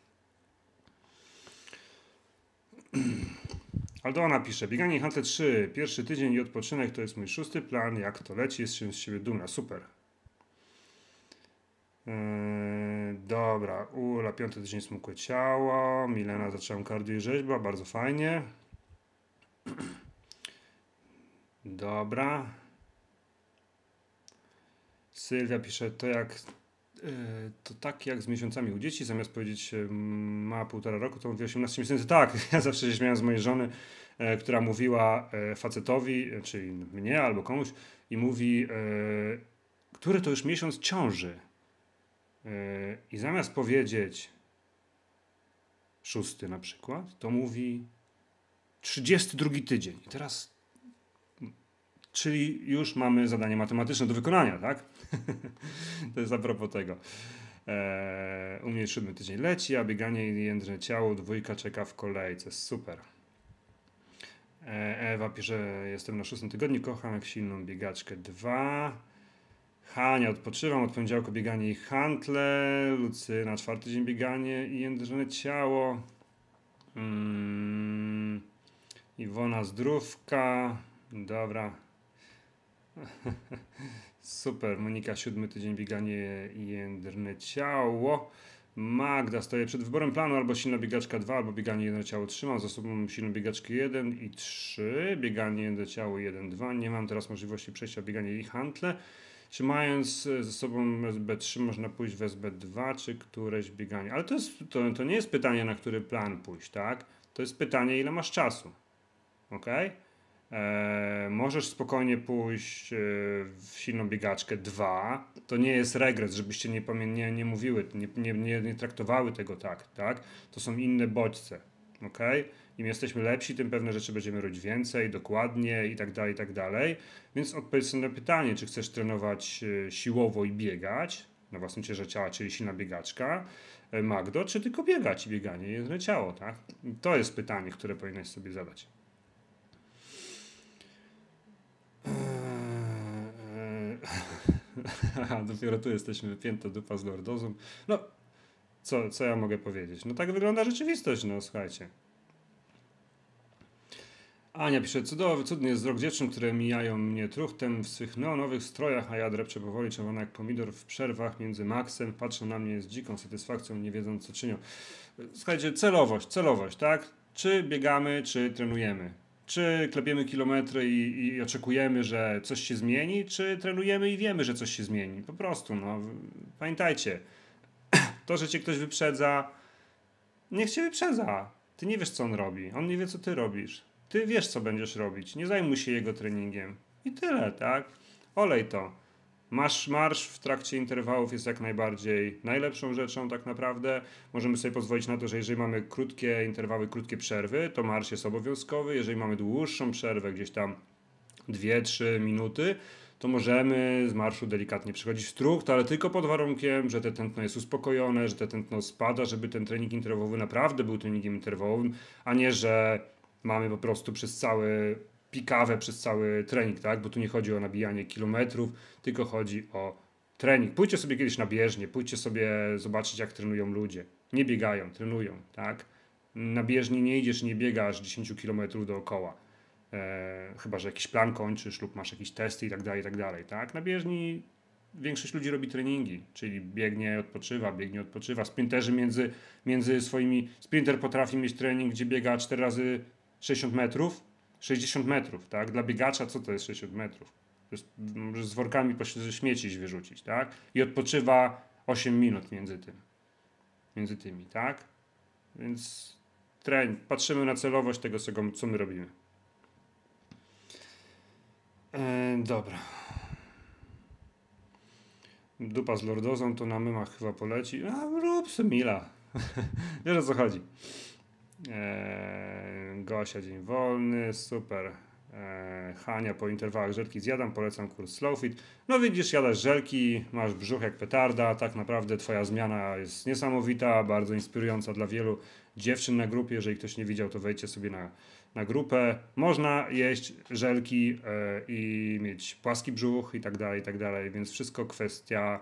Aldona pisze, bieganie Hunter 3, pierwszy tydzień i odpoczynek to jest mój szósty plan, jak to leci, jest się z siebie dumna, super. Yy, dobra, Ula, piąty tydzień smukłe ciało, Milena zaczęłam kardio i rzeźba, bardzo fajnie. Dobra. Sylwia pisze, to jak yy, to tak jak z miesiącami u dzieci, zamiast powiedzieć ma półtora roku, to mówi 18 miesięcy. Tak, ja zawsze się śmiałem z mojej żony, e, która mówiła facetowi, czyli mnie albo komuś i mówi, który to już miesiąc ciąży. I zamiast powiedzieć szósty na przykład, to mówi 32 tydzień. I teraz, czyli już mamy zadanie matematyczne do wykonania, tak? to jest a propos tego. Eee, u mnie siódmy tydzień leci, a bieganie i jędrne ciało, dwójka czeka w kolejce. Super. Eee, Ewa pisze, jestem na szóstym tygodniu, kocham jak silną biegaczkę. Dwa. Hania, odpoczywam od poniedziałku bieganie i hantle. Lucyna, czwarty dzień bieganie i jędrzone ciało. Mm. Iwona zdrówka. Dobra. Super. Monika, siódmy tydzień bieganie i jędrne ciało. Magda stoję przed wyborem planu albo silna biegaczka 2, albo bieganie jedno ciało 3. Mam za sobą silną biegaczkę 1 i 3. Bieganie jedno ciało 1, 2. Nie mam teraz możliwości przejścia bieganie i hantle. Czy mając e, ze sobą SB3 można pójść w SB2, czy któreś bieganie. Ale to, jest, to, to nie jest pytanie, na który plan pójść, tak? To jest pytanie, ile masz czasu. Ok? E, możesz spokojnie pójść e, w silną biegaczkę 2. To nie jest regres, żebyście nie, nie, nie mówiły, nie, nie, nie, traktowały tego tak, tak? To są inne bodźce. ok? Im jesteśmy lepsi, tym pewne rzeczy będziemy robić więcej, dokładnie i tak dalej, i tak dalej. Więc odpowiedz sobie na pytanie, czy chcesz trenować e, siłowo i biegać na własnym ciężarze ciała, czyli silna biegaczka, e, Magdo, czy tylko biegać i bieganie jedno ciało, tak? To jest pytanie, które powinnaś sobie zadać. Aha, dopiero tu jesteśmy wypięta dupa z lordozą. No, co, co ja mogę powiedzieć? No tak wygląda rzeczywistość, no słuchajcie. Ania pisze, cudowny, cudny jest wzrok dziewczyn, które mijają mnie truchtem w swych neonowych strojach, a ja drepczę powoli czerwona jak pomidor w przerwach między Maxem, patrzą na mnie z dziką satysfakcją, nie wiedzą co czynią. Słuchajcie, celowość, celowość, tak? Czy biegamy, czy trenujemy? Czy klepiemy kilometry i, i oczekujemy, że coś się zmieni, czy trenujemy i wiemy, że coś się zmieni? Po prostu, no. Pamiętajcie, to, że cię ktoś wyprzedza, niech cię wyprzedza. Ty nie wiesz, co on robi. On nie wie, co ty robisz. Ty wiesz, co będziesz robić. Nie zajmuj się jego treningiem. I tyle, tak? Olej to. Masz marsz w trakcie interwałów jest jak najbardziej najlepszą rzeczą tak naprawdę. Możemy sobie pozwolić na to, że jeżeli mamy krótkie interwały, krótkie przerwy, to marsz jest obowiązkowy. Jeżeli mamy dłuższą przerwę, gdzieś tam 2-3 minuty, to możemy z marszu delikatnie przechodzić w strukt, ale tylko pod warunkiem, że te tętno jest uspokojone, że te tętno spada, żeby ten trening interwałowy naprawdę był treningiem interwałowym, a nie, że mamy po prostu przez cały pikawę, przez cały trening, tak? Bo tu nie chodzi o nabijanie kilometrów, tylko chodzi o trening. Pójdźcie sobie kiedyś na bieżnię, pójdźcie sobie zobaczyć, jak trenują ludzie. Nie biegają, trenują, tak? Na bieżni nie idziesz, nie biegasz 10 km dookoła. E, chyba, że jakiś plan kończysz lub masz jakieś testy i tak dalej, i tak dalej, tak? Na bieżni większość ludzi robi treningi, czyli biegnie, odpoczywa, biegnie, odpoczywa. Sprinterzy między, między swoimi... Sprinter potrafi mieć trening, gdzie biega 4 razy 60 metrów, 60 metrów, tak? Dla biegacza co to jest 60 metrów? To jest, może z workami śmieci wyrzucić, tak? I odpoczywa 8 minut między tym. Między tymi, tak? Więc trening. Patrzymy na celowość tego, co my robimy. E, dobra. Dupa z lordozą to na mymach chyba poleci. A rób mila. Wiesz o co chodzi. Eee, Gosia dzień wolny, super. Eee, Hania po interwałach żelki zjadam, polecam kurs Slowfit. No widzisz, jadasz żelki, masz brzuch jak petarda, tak naprawdę twoja zmiana jest niesamowita, bardzo inspirująca dla wielu dziewczyn na grupie. Jeżeli ktoś nie widział, to wejdźcie sobie na, na grupę. Można jeść żelki e, i mieć płaski brzuch i tak dalej, i tak dalej, więc wszystko kwestia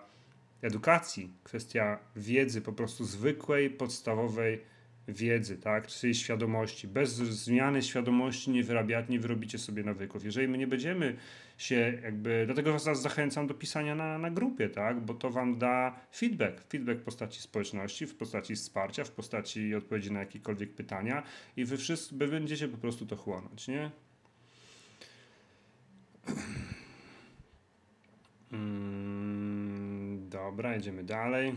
edukacji, kwestia wiedzy po prostu zwykłej, podstawowej, wiedzy, tak, czyli świadomości. Bez zmiany świadomości nie wyrabiać, nie wyrobicie sobie nawyków. Jeżeli my nie będziemy się jakby, dlatego was zachęcam do pisania na, na grupie, tak, bo to wam da feedback, feedback w postaci społeczności, w postaci wsparcia, w postaci odpowiedzi na jakiekolwiek pytania i wy wszyscy wy będziecie po prostu to chłonąć, nie? Mm, dobra, jedziemy dalej.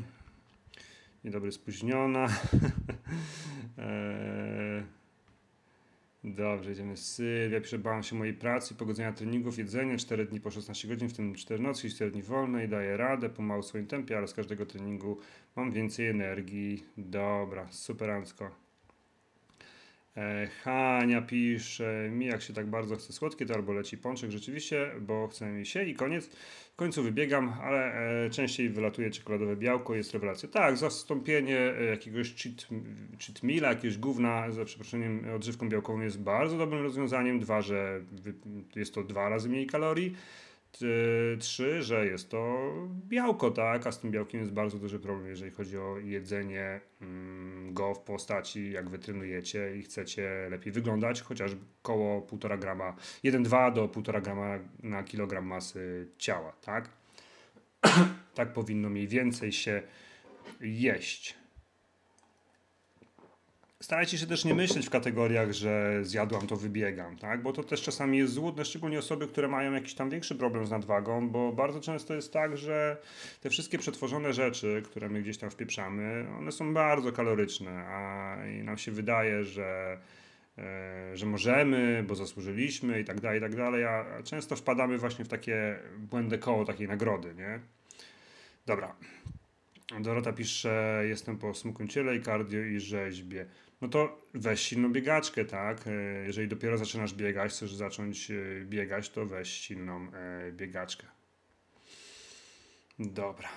Niedobry spóźniona. eee, dobrze, idziemy Sylwia. Pisze, się mojej pracy, pogodzenia treningów, jedzenia, 4 dni po 16 godzin, w tym 4 nocy i 4 dni wolne i daję radę, pomału w swoim tempie, ale z każdego treningu mam więcej energii. Dobra, superancko. E, Hania pisze, mi jak się tak bardzo chce słodkie, to albo leci pączek rzeczywiście, bo chcę mi się i koniec. W końcu wybiegam, ale e, częściej wylatuje czekoladowe białko, jest rewelacja. Tak, zastąpienie e, jakiegoś cheat, cheat meala, jakiegoś gówna, za przeproszeniem, odżywką białkową jest bardzo dobrym rozwiązaniem. Dwa, że jest to dwa razy mniej kalorii. Trzy, że jest to białko, tak, a z tym białkiem jest bardzo duży problem, jeżeli chodzi o jedzenie mm, go w postaci, jak wy trenujecie i chcecie lepiej wyglądać, chociaż koło 1,5 grama, 1,2 do 1,5 grama na kilogram masy ciała, tak? tak powinno mniej więcej się jeść. Starajcie się też nie myśleć w kategoriach, że zjadłam to wybiegam, tak? Bo to też czasami jest złudne, szczególnie osoby, które mają jakiś tam większy problem z nadwagą, bo bardzo często jest tak, że te wszystkie przetworzone rzeczy, które my gdzieś tam wpieprzamy, one są bardzo kaloryczne, a i nam się wydaje, że e, że możemy, bo zasłużyliśmy i tak dalej, i tak dalej, a często wpadamy właśnie w takie błędne koło takiej nagrody, nie? Dobra. Dorota pisze, jestem po smukłym ciele i cardio i rzeźbie. No to weź silną biegaczkę, tak? E, Jeżeli dopiero zaczynasz biegać, chcesz zacząć e, biegać, to weź silną e, biegaczkę. Dobra.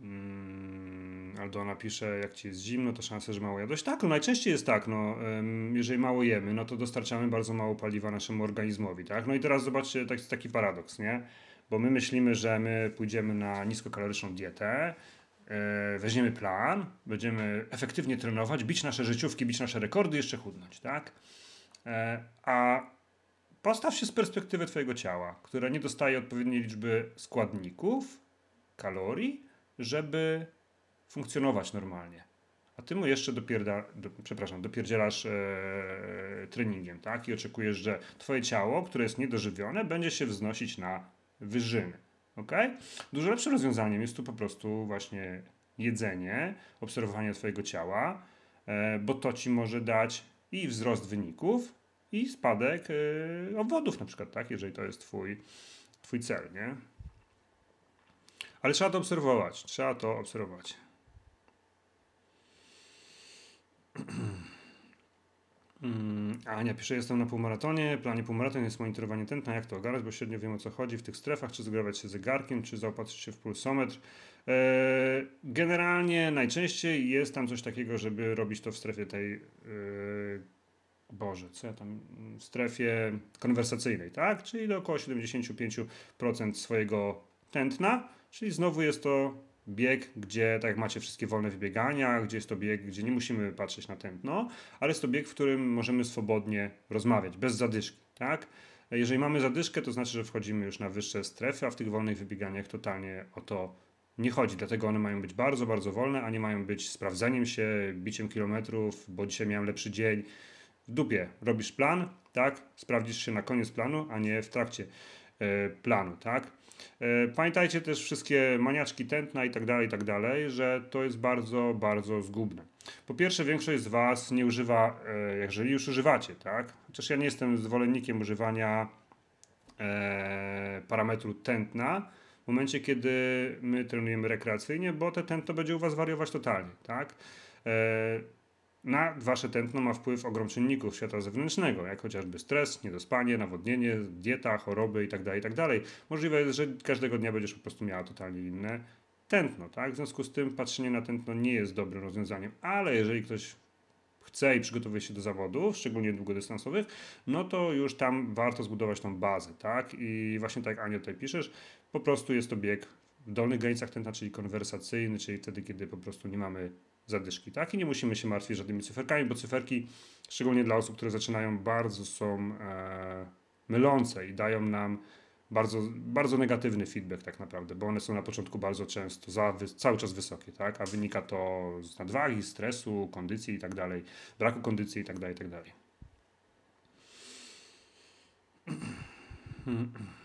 Mm, Aldona pisze, jak ci jest zimno, to szanse, że mało jadłeś. Tak, no najczęściej jest tak, no, jeżeli mało jemy, no to dostarczamy bardzo mało paliwa naszemu organizmowi, tak? No i teraz zobaczcie, jest taki paradoks, nie? Bo my myślimy, że my pójdziemy na niskokaloryczną dietę, weźmiemy plan, będziemy efektywnie trenować, bić nasze życiówki, bić nasze rekordy, jeszcze chudnąć, tak? E, a postaw się z perspektywy twojego ciała, które nie dostaje odpowiedniej liczby składników, kalorii, żeby funkcjonować normalnie. A ty mu jeszcze dopierda, do, przepraszam, dopierdzielasz e, treningiem, tak? I oczekujesz, że twoje ciało, które jest niedożywione, będzie się wznosić na wyżyny. Ok? Dużo lepszym rozwiązaniem jest tu po prostu właśnie jedzenie, obserwowanie twojego ciała, e, bo to ci może dać i wzrost wyników, i spadek e, obwodów na przykład, tak? Jeżeli to jest twój, twój cel, nie? Ale trzeba to obserwować. Trzeba to obserwować. Mm, Ania pisze, jestem na półmaratonie. Planie półmaraton jest monitorowanie tętna. Jak to ogarnąć? Bo średnio wiem o co chodzi w tych strefach. Czy zgrywać się zegarkiem, czy zaopatrzyć się w pulsometr. Eee, generalnie najczęściej jest tam coś takiego, żeby robić to w strefie tej. Eee, Boże, co ja tam. W strefie konwersacyjnej, tak? Czyli do około 75% swojego tętna. Czyli znowu jest to bieg, gdzie tak jak macie wszystkie wolne wybiegania, gdzie jest to bieg, gdzie nie musimy patrzeć na tętno, ale jest to bieg, w którym możemy swobodnie rozmawiać, bez zadyszki, tak? Jeżeli mamy zadyszkę, to znaczy, że wchodzimy już na wyższe strefy, a w tych wolnych wybieganiach totalnie o to nie chodzi. Dlatego one mają być bardzo, bardzo wolne, a nie mają być sprawdzeniem się, biciem kilometrów, bo dzisiaj miałem lepszy dzień. W dupie robisz plan, tak? Sprawdzisz się na koniec planu, a nie w trakcie e, planu, tak? E, Pamiętajcie też wszystkie maniaczki tętna i tak dalej, i tak dalej, że to jest bardzo, bardzo zgubne. Po pierwsze, większość z Was nie używa, e, jeżeli już używacie, tak? Chociaż ja nie jestem zwolennikiem używania e, parametru tętna w momencie, kiedy my trenujemy rekreacyjnie, bo te tętno będzie u Was wariować totalnie, tak? Na wasze tętno ma wpływ ogrom czynników świata zewnętrznego, jak chociażby stres, niedospanie, nawodnienie, dieta, choroby itd. itd. Możliwe jest, że każdego dnia będziesz po prostu miała totalnie inne tętno, tak? W związku z tym patrzenie na tętno nie jest dobrym rozwiązaniem, ale jeżeli ktoś chce i przygotowuje się do zawodów, szczególnie długodystansowych, no to już tam warto zbudować tą bazę, tak? I właśnie tak Ania tutaj piszesz, po prostu jest to bieg w dolnych granicach tętna, czyli konwersacyjny, czyli wtedy, kiedy po prostu nie mamy zadyszki, tak? I nie musimy się martwić żadnymi cyferkami, bo cyferki, szczególnie dla osób, które zaczynają, bardzo są e, mylące i dają nam bardzo, bardzo negatywny feedback tak naprawdę, bo one są na początku bardzo często za, cały czas wysokie, tak? A wynika to z nadwagi, stresu, kondycji i tak dalej, braku kondycji i tak dalej, i tak dalej.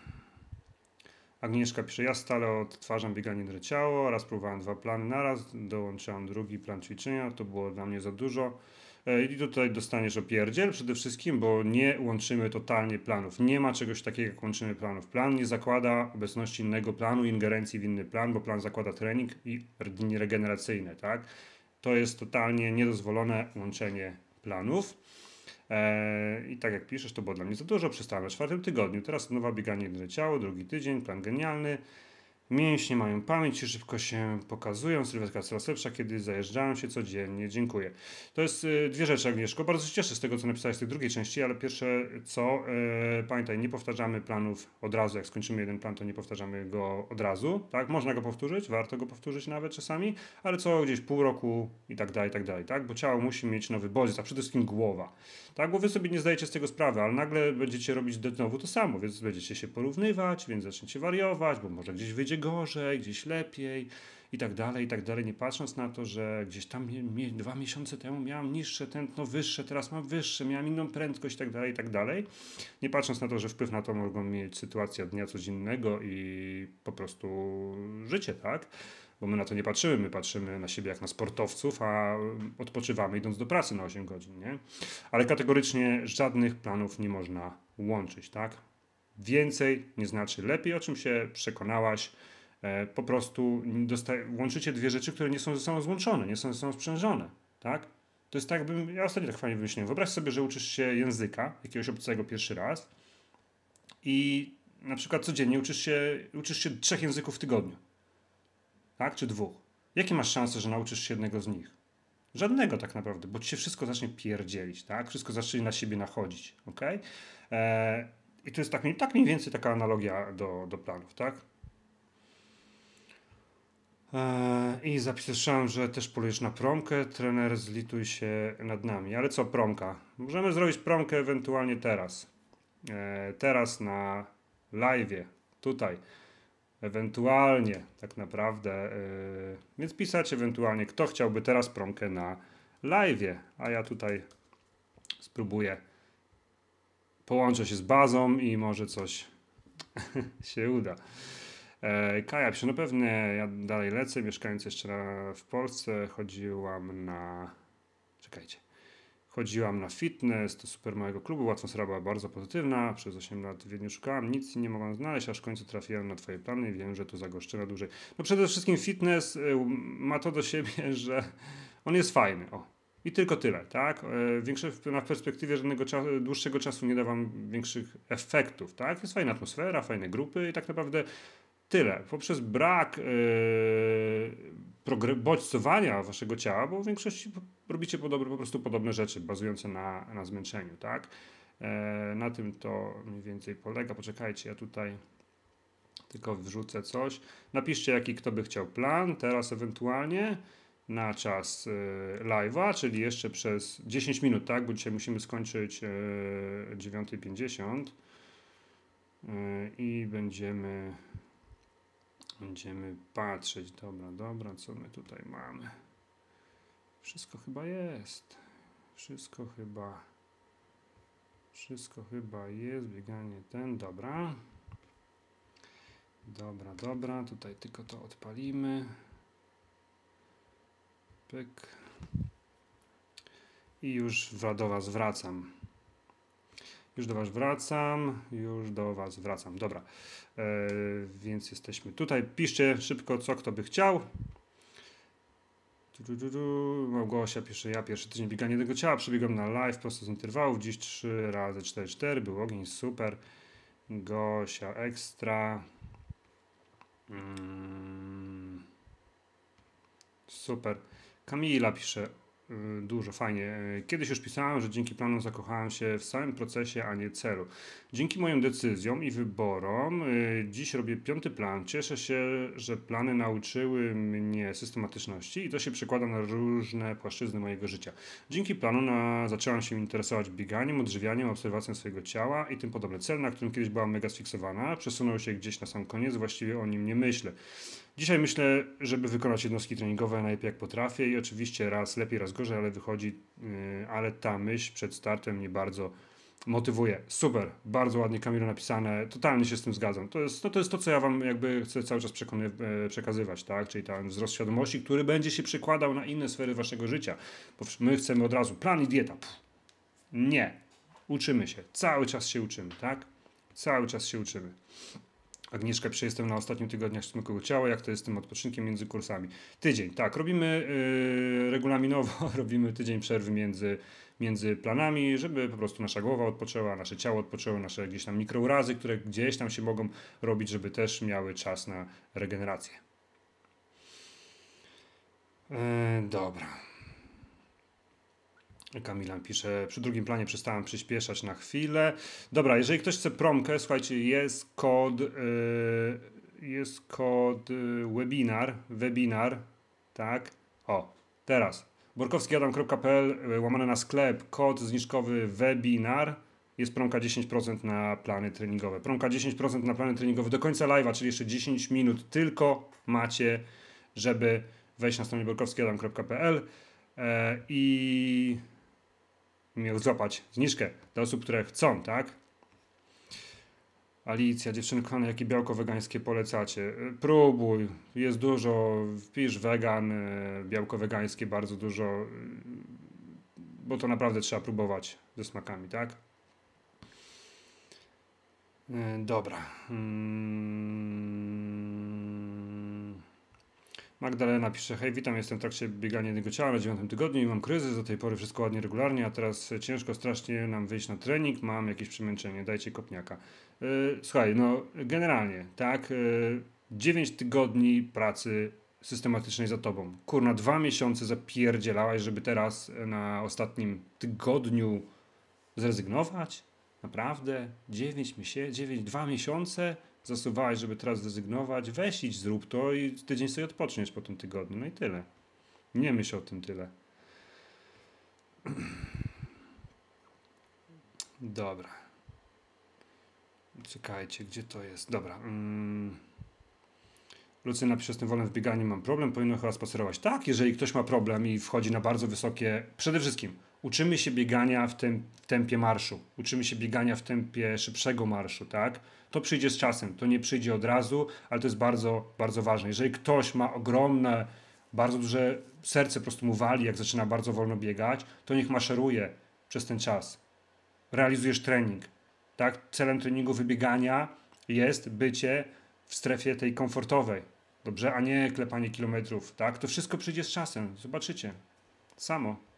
Agnieszka pisze, ja stale odtwarzam bieganie do ciało, raz próbowałem dwa plany naraz, dołączyłam drugi plan ćwiczenia, to było dla mnie za dużo. E, I tutaj dostaniesz opierdziel przede wszystkim, bo nie łączymy totalnie planów. Nie ma czegoś takiego jak łączymy planów. Plan nie zakłada obecności innego planu, ingerencji w inny plan, bo plan zakłada trening i dni regeneracyjne, tak? To jest totalnie niedozwolone łączenie planów. Eee, I tak jak piszesz, to było dla mnie za dużo. Przestałem na czwartym tygodniu. Teraz nowa bieganie do ciało, drugi tydzień, plan genialny. Mięśnie mają pamięć i szybko się pokazują. Sylwetka coraz lepsza, kiedy zajeżdżają się codziennie. Dziękuję. To jest y, dwie rzeczy, Agnieszko. Bardzo się cieszę z tego, co napisałeś w tej drugiej części, ale pierwsze co, y, pamiętaj, nie powtarzamy planów od razu. Jak skończymy jeden plan, to nie powtarzamy go od razu. Tak? Można go powtórzyć, warto go powtórzyć nawet czasami, ale co gdzieś pół roku i tak dalej, i tak dalej, tak? Bo ciało musi mieć nowy bodziec, a przede wszystkim głowa. Tak? Bo wy sobie nie zdajecie z tego sprawy, ale nagle będziecie robić znowu to samo, więc będziecie się porównywać, więc zaczniecie wariować, bo może gdzieś wyjdzie gorzej, gdzieś lepiej i tak dalej, i tak dalej, nie patrząc na to, że gdzieś tam dwa miesiące temu miałam niższe tętno, wyższe, teraz mam wyższe, miałam inną prędkość i tak dalej, i tak dalej. Nie patrząc na to, że wpływ na to mogą mieć sytuacja dnia codziennego i po prostu życie, tak? Bo my na to nie patrzymy, my patrzymy na siebie jak na sportowców, a odpoczywamy idąc do pracy na 8 godzin, nie? Ale kategorycznie żadnych planów nie można łączyć, tak? Więcej nie znaczy lepiej, o czym się przekonałaś. E, po prostu łączycie dwie rzeczy, które nie są ze sobą złączone, nie są ze sobą sprzężone, tak? To jest tak, jakbym, ja ostatnio tak fajnie wymyśliłem. Wyobraź sobie, że uczysz się języka, jakiegoś obcego pierwszy raz i na przykład codziennie uczysz się, uczysz się trzech języków w tygodniu, tak? Czy dwóch. Jakie masz szanse, że nauczysz się jednego z nich? Żadnego tak naprawdę, bo ci się wszystko zacznie pierdzielić, tak? Wszystko zacznie na siebie nachodzić, ok? I to jest tak, tak mniej więcej taka analogia do, do planów, tak? Eee, I zapisałem, że też polujesz na promkę. Trener, zlituj się nad nami. Ale co promka? Możemy zrobić promkę ewentualnie teraz. Eee, teraz na live, tutaj. Ewentualnie, tak naprawdę. Yy, więc pisać ewentualnie, kto chciałby teraz promkę na live, a ja tutaj spróbuję. Połączę się z bazą i może coś się uda. E, Kaja pisze, no pewnie ja dalej lecę, mieszkając jeszcze w Polsce, chodziłam na... Czekajcie. Chodziłam na fitness do super małego klubu, łatwa była bardzo pozytywna. Przez 8 lat w Wiedniu szukałam, nic nie mogłam znaleźć, aż w końcu trafiłem na Twoje plany i wiem, że to zagoszczę na dłużej. No przede wszystkim fitness y, ma to do siebie, że on jest fajny. O. I tylko tyle, tak? Y, większe, na perspektywie żadnego dłuższego czasu nie da wam większych efektów, tak? Jest fajna atmosfera, fajne grupy i tak naprawdę tyle. Poprzez brak yy, bodźcowania waszego ciała, bo w większości robicie podobne, po prostu podobne rzeczy, bazujące na, na zmęczeniu, tak? E, na tym to mniej więcej polega. Poczekajcie, ja tutaj tylko wrzucę coś. Napiszcie, jaki kto by chciał plan, teraz ewentualnie na czas y, live'a, czyli jeszcze przez 10 minut, tak? Bo dzisiaj musimy skończyć y, 9.50 y, i będziemy Będziemy patrzeć. Dobra, dobra, co my tutaj mamy? Wszystko chyba jest. Wszystko chyba. Wszystko chyba jest. Bieganie ten. Dobra. Dobra, dobra. Tutaj tylko to odpalimy. Pyk. I już do Was wracam. Już do Was wracam, już do Was wracam. Dobra, e, więc jesteśmy tutaj. Piszcie szybko, co kto by chciał. Małgosia pisze, ja pierwszy tydzień biegania tego ciała, przebiegam na live prosto z interwałów, dziś 3 razy 4-4, był ogień, super. Gosia, ekstra. Mm. Super. Kamila pisze, Y, dużo, fajnie. Y, kiedyś już pisałem, że dzięki planom zakochałem się w samym procesie, a nie celu. Dzięki moim decyzjom i wyborom y, dziś robię piąty plan. Cieszę się, że plany nauczyły mnie systematyczności i to się przekłada na różne płaszczyzny mojego życia. Dzięki planu na, zaczęłam się interesować bieganiem, odżywianiem, obserwacją swojego ciała i tym podobne. Cel, na którym kiedyś byłam mega sfiksowana, przesunął się gdzieś na sam koniec, właściwie o nim nie myślę. Dzisiaj myślę, żeby wykonać jednostki treningowe najlepiej jak potrafię i oczywiście raz lepiej, raz gorzej, ale wychodzi, yy, ale ta myśl przed startem mnie bardzo motywuje. Super, bardzo ładnie Kamilo napisane, totalnie się z tym zgadzam. To jest, no to jest to, co ja wam jakby chcę cały czas e, przekazywać, tak? Czyli ten wzrost świadomości, który będzie się przekładał na inne sfery waszego życia. Bo my chcemy od razu plan i dieta. Pff. Nie. Uczymy się. Cały czas się uczymy, tak? Cały czas się uczymy. Agnieszka pisze, jestem na ostatnim tygodniach smykłego ciała, jak to jest z tym odpoczynkiem między kursami. Tydzień, tak, robimy yy, regulaminowo, robimy tydzień przerwy między, między planami, żeby po prostu nasza głowa odpoczęła, nasze ciało odpoczęło, nasze gdzieś tam mikrourazy, które gdzieś tam się mogą robić, żeby też miały czas na regenerację. Yy, dobra. Kamilan pisze, przy drugim planie przestałem przyspieszać na chwilę. Dobra, jeżeli ktoś chce promkę, słuchajcie, jest kod, yy, jest kod yy, webinar, webinar, tak? O, teraz. borkowskiadam.pl yy, łamane na sklep, kod zniżkowy webinar. Jest promka 10% na plany treningowe. Promka 10% na plany treningowe do końca live'a, czyli jeszcze 10 minut tylko macie żeby wejść na stronę borkowskiadam.pl e, i miał złapać zniżkę dla osób, które chcą, tak? Alicja, dziewczyny jakie białko wegańskie polecacie? Próbuj, jest dużo, wpisz wegan, białko wegańskie, bardzo dużo, bo to naprawdę trzeba próbować ze smakami, tak? Dobra. Mm. Magdalena pisze, hej, witam, jestem w trakcie biegania jednego ciała na dziewiątym tygodniu i mam kryzys, do tej pory wszystko ładnie, regularnie, a teraz ciężko strasznie nam wyjść na trening, mam jakieś przemęczenie, dajcie kopniaka. Yy, słuchaj, no generalnie, tak, yy, 9 tygodni pracy systematycznej za tobą. Kurna, dwa miesiące zapierdzielałaś, żeby teraz na ostatnim tygodniu zrezygnować? Naprawdę? 9 miesięcy, 9, 2 miesiące zasuwałeś, żeby teraz zrezygnować? Weź idź, zrób to i tydzień sobie odpoczniesz po tym tygodniu. No i tyle. Nie myśl o tym tyle. Dobra. Czekajcie, gdzie to jest? Dobra. Mm. Lucyna pisze, z tym wolnym w bieganiu mam problem, powinno chyba spacerować. Tak, jeżeli ktoś ma problem i wchodzi na bardzo wysokie, przede wszystkim uczymy się biegania w tym tempie marszu, uczymy się biegania w tempie szybszego marszu, tak? To przyjdzie z czasem, to nie przyjdzie od razu, ale to jest bardzo, bardzo ważne. Jeżeli ktoś ma ogromne, bardzo duże serce po prostu mu wali, jak zaczyna bardzo wolno biegać, to niech maszeruje przez ten czas. Realizujesz trening, tak? Celem treningu wybiegania jest bycie w strefie tej komfortowej, dobrze? A nie klepanie kilometrów, tak? To wszystko przyjdzie z czasem, zobaczycie. Samo.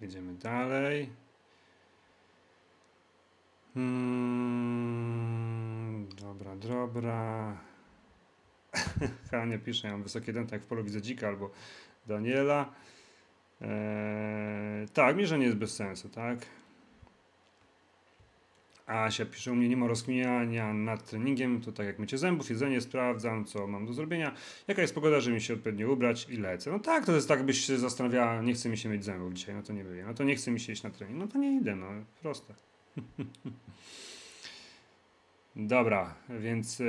Jedziemy dalej. Hmm, dobra, dobra. Hania pisze, ja mam wysokie dęta jak w polu widzę dzika albo Daniela. Eee, tak, mierzenie jest bez sensu, tak? Asia pisze, u mnie nie ma rozkminiania nad treningiem, to tak jak mycie zębów, jedzenie, sprawdzam, co mam do zrobienia, jaka jest pogoda, żeby mi się odpowiednio ubrać i lecę. No tak, to jest tak, byś się zastanawiała, nie chce mi się myć zębów dzisiaj, no to nie wyjdę, no to nie chce mi się iść na trening, no to nie idę, no proste. Dobra, więc yy,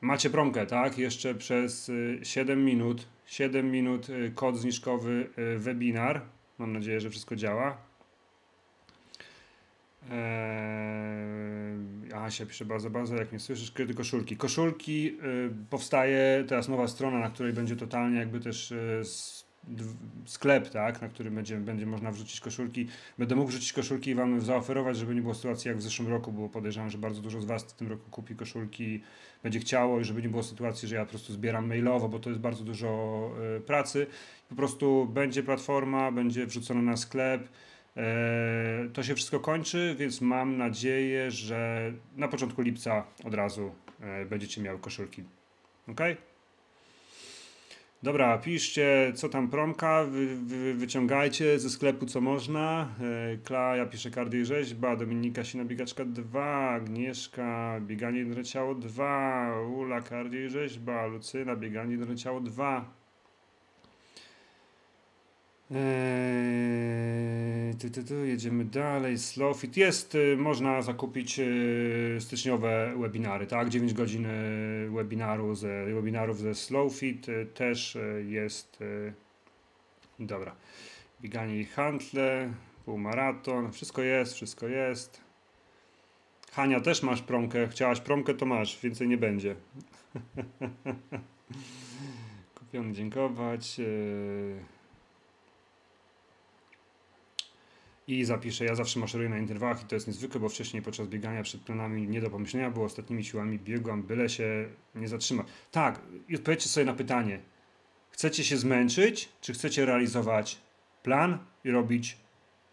macie promkę, tak? Jeszcze przez yy, 7 minut, 7 minut yy, kod zniżkowy webinar. Mam nadzieję, że wszystko działa. Eee, Asia pisze bardzo, bardzo, jak nie słyszysz, kryty koszulki. Koszulki, y, powstaje teraz nowa strona, na której będzie totalnie jakby też y, sklep, tak, na którym będzie, będzie można wrzucić koszulki. Będę mógł wrzucić koszulki i Wam zaoferować, żeby nie było sytuacji jak w zeszłym roku, bo podejrzewam, że bardzo dużo z Was w tym roku kupi koszulki, będzie chciało i żeby nie było sytuacji, że ja po prostu zbieram mailowo, bo to jest bardzo dużo y, pracy. Po prostu będzie platforma, będzie wrzucona na sklep, to się wszystko kończy, więc mam nadzieję, że na początku lipca od razu e, będziecie miały koszulki. Ok? Dobra, piszcie co tam promka, wy, wy, wyciągajcie ze sklepu co można. E, Klaja pisze kardio i rzeźba, Dominika Sina biegaczka 2, Agnieszka bieganie jedno ciało 2, Ula kardio i rzeźba, Lucyna bieganie jedno ciało 2. Eee, tu, tu, tu, jedziemy dalej. Slowfit jest, y, można zakupić y, styczniowe webinary, tak? 9 godzin y, webinaru ze, webinarów ze Slowfit też jest. Dobra. Bieganie i handle, półmaraton, wszystko jest, wszystko jest. Hania, też masz promkę. Chciałaś promkę, to masz, więcej nie będzie. Kupiony, dziękować. I zapiszę, ja zawsze maszeruję na interwałach i to jest niezwykłe, bo wcześniej podczas biegania przed planami nie do pomyślenia było, ostatnimi siłami biegłam, byle się nie zatrzymać. Tak, i odpowiedzcie sobie na pytanie, chcecie się zmęczyć, czy chcecie realizować plan i robić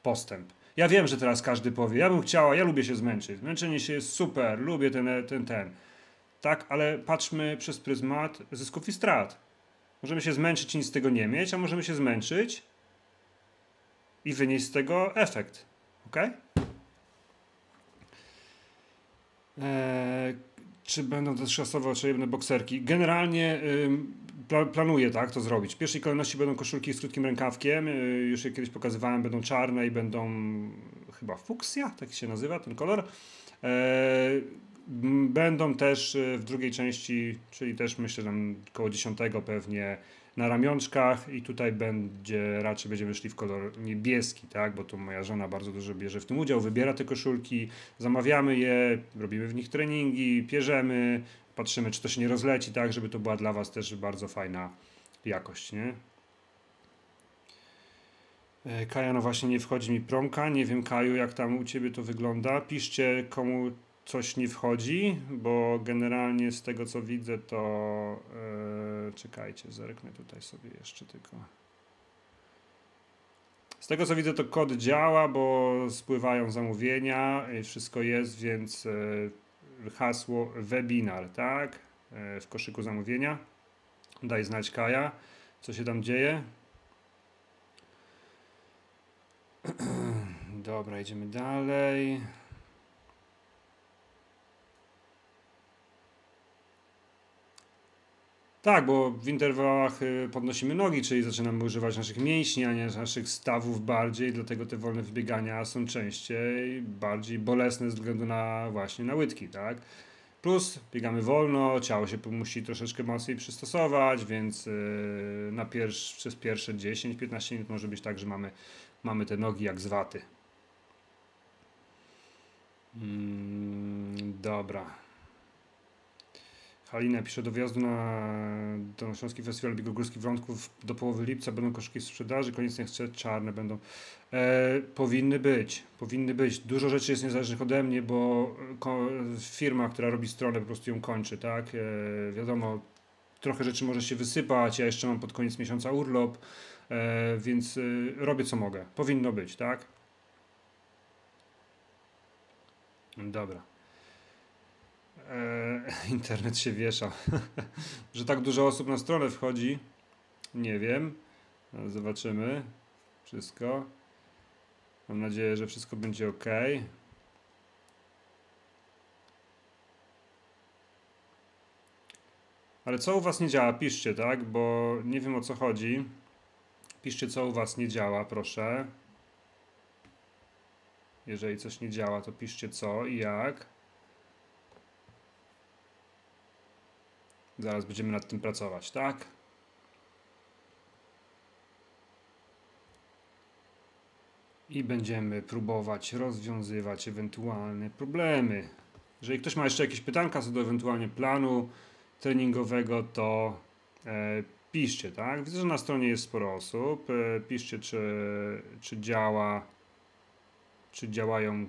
postęp? Ja wiem, że teraz każdy powie, ja bym chciała, ja lubię się zmęczyć, zmęczenie się jest super, lubię ten, ten, ten. Tak, ale patrzmy przez pryzmat zysków i strat. Możemy się zmęczyć i nic z tego nie mieć, a możemy się zmęczyć i wynieść z tego efekt. Ok? Eee, czy będą też szasowe oczojebne bokserki? Generalnie pla planuję tak to zrobić. W pierwszej kolejności będą koszulki z krótkim rękawkiem. Yy, już je kiedyś pokazywałem, będą czarne i będą chyba fuksja, tak się nazywa ten kolor. m, Będą też e, w drugiej części, czyli też myślę tam koło 10 pewnie na ramionczkach i tutaj będzie raczej będziemy szli w kolor niebieski, tak, bo tu moja żona bardzo dużo bierze w tym udział, wybiera te koszulki, zamawiamy je, robimy w nich treningi, pierzemy, patrzymy czy to się nie rozleci, tak, żeby to była dla Was też bardzo fajna jakość, nie? E, Kaja, no właśnie nie wchodzi mi promka. Nie wiem, Kaju, jak tam u ciebie to wygląda. Piszcie, komu coś nie wchodzi, bo generalnie z tego co widzę, to e, czekajcie, zerknę tutaj sobie jeszcze tylko. Z tego co widzę, to kod działa, bo spływają zamówienia wszystko jest, więc e, hasło webinar, tak? E, w koszyku zamówienia. Daj znać Kaja, co się tam dzieje. Dobra, idziemy dalej. Tak, bo w interwałach y, podnosimy nogi, czyli zaczynamy używać naszych mięśni, a nie naszych stawów bardziej, dlatego te wolne wybiegania są częściej bardziej bolesne ze względu na właśnie na łydki, tak? Plus biegamy wolno, ciało się musi troszeczkę mocniej przystosować, więc yy, na pierwsz, przez pierwsze 10-15 minut może być tak, że mamy, mamy te nogi jak z waty. Mm, dobra. Halina pisze do wjazdu na Dolnośląski Festiwal Biegogórski Wrątków do połowy lipca będą koszulki w sprzedaży, koniecznie chcę czarne będą. E, powinny być, powinny być. Dużo rzeczy jest niezależnych ode mnie, bo ko- firma, która robi stronę po prostu ją kończy, tak? E, wiadomo, trochę rzeczy może się wysypać, ja jeszcze mam pod koniec miesiąca urlop, e, więc e, robię co mogę. Powinno być, tak? Dobra. E, internet się wiesza. że tak dużo osób na stronę wchodzi. Nie wiem. Ale zobaczymy. Wszystko. Mam nadzieję, że wszystko będzie ok. Ale co u Was nie działa? Piszcie, tak? Bo nie wiem o co chodzi. Piszcie, co u Was nie działa, proszę. Jeżeli coś nie działa, to piszcie co i jak. Zaraz będziemy nad tym pracować, tak? I będziemy próbować rozwiązywać ewentualne problemy. Jeżeli ktoś ma jeszcze jakieś pytanka co do ewentualnie planu treningowego, to e, piszcie, tak? Widzę, że na stronie jest sporo osób. E, piszcie, czy, czy działa, czy działają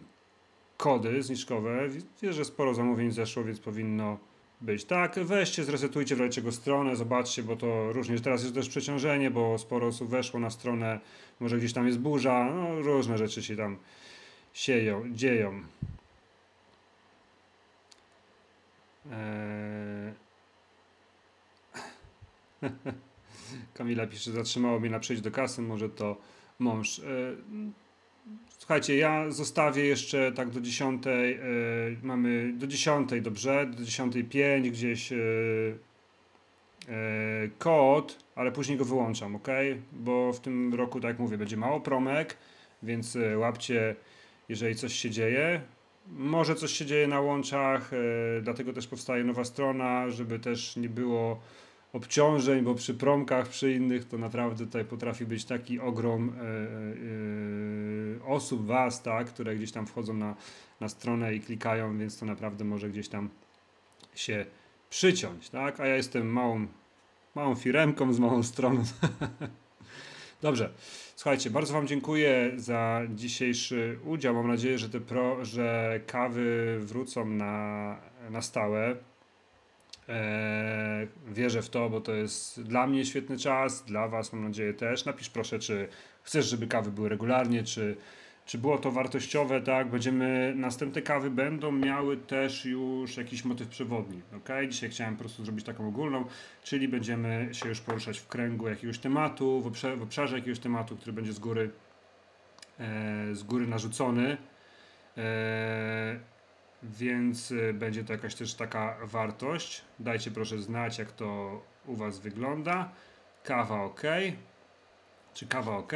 kody zniżkowe. Widzę, że sporo zamówień zeszło, więc powinno być. Tak, weźcie, zresetujcie w go stronę, zobaczcie, bo to różnie. Teraz jest też przeciążenie, bo sporo osób weszło na stronę, może gdzieś tam jest burza, no różne rzeczy się tam sieją, dzieją. Eee... Kamila pisze, zatrzymało mnie na przejść do kasy, może to mąż. Eee, Słuchajcie, ja zostawię jeszcze tak do 10. Yy, mamy do 10, dobrze? Do 10.05 gdzieś yy, yy, kod, ale później go wyłączam, ok? Bo w tym roku, tak jak mówię, będzie mało promek, więc łapcie, jeżeli coś się dzieje. Może coś się dzieje na łączach, dlatego też powstaje nowa strona, żeby też nie było obciążeń, bo przy promkach, przy innych to naprawdę tutaj potrafi być taki ogrom e, osób, was, tak, które gdzieś tam wchodzą na, na stronę i klikają, więc to naprawdę może gdzieś tam się przyciąć, tak, a ja jestem małą, małą firemką z małą stroną. Dobrze. Słuchajcie, bardzo Wam dziękuję za dzisiejszy udział. Mam nadzieję, że te pro, że kawy wrócą na, na stałe. Eee, wierzę w to, bo to jest dla mnie świetny czas, dla Was mam nadzieję też. Napisz proszę, czy chcesz, żeby kawy były regularnie, czy, czy było to wartościowe, tak? Będziemy, następne kawy będą miały też już jakiś motyw przewodni, ok? Dzisiaj chciałem po prostu zrobić taką ogólną, czyli będziemy się już poruszać w kręgu jakiegoś tematu, w, obszarze, w obszarze jakiegoś tematu, który będzie z góry, e, z góry narzucony. E, więc y, będzie to jakaś też taka wartość. Dajcie proszę znać, jak to u Was wygląda. Kawa ok. Czy kawa ok?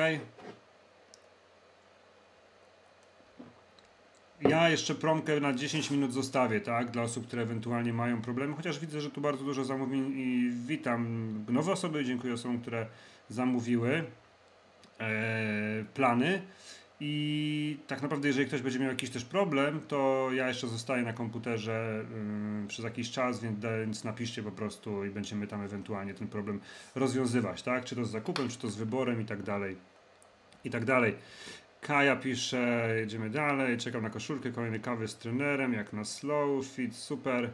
Ja jeszcze promkę na 10 minut zostawię, tak? Dla osób, które ewentualnie mają problemy, chociaż widzę, że tu bardzo dużo zamówień i witam nowe osoby, dziękuję osobom, które zamówiły e, plany. I tak naprawdę, jeżeli ktoś będzie miał jakiś też problem, to ja jeszcze zostaję na komputerze ym, przez jakiś czas, więc, więc napiszcie po prostu i będziemy tam ewentualnie ten problem rozwiązywać, tak? Czy to z zakupem, czy to z wyborem i tak dalej. I tak dalej. Kaja pisze, jedziemy dalej, czekam na koszulkę, kolejny kawy z trenerem, jak na slow, fit, super.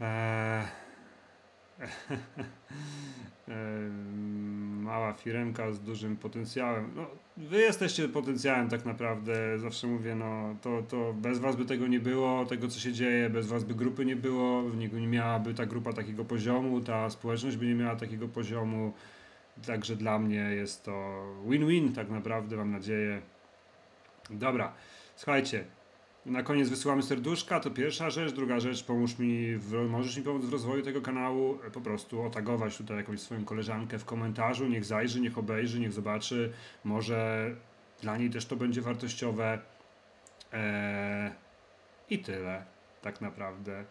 Eee, mała firemka z dużym potencjałem. No, wy jesteście potencjałem tak naprawdę, zawsze mówię, no to, to bez was by tego nie było, tego co się dzieje, bez was by grupy nie było, w niego nie miałaby ta grupa takiego poziomu, ta społeczność by nie miała takiego poziomu, także dla mnie jest to win-win tak naprawdę, mam nadzieję. Dobra, słuchajcie, na koniec wysyłamy serduszka, to pierwsza rzecz. Druga rzecz, pomóż mi, w, możesz mi pomóc w rozwoju tego kanału, e, po prostu otagować tutaj jakąś swoją koleżankę w komentarzu, niech zajrzy, niech obejrzy, niech zobaczy, może dla niej też to będzie wartościowe. Eee, I tyle, tak naprawdę.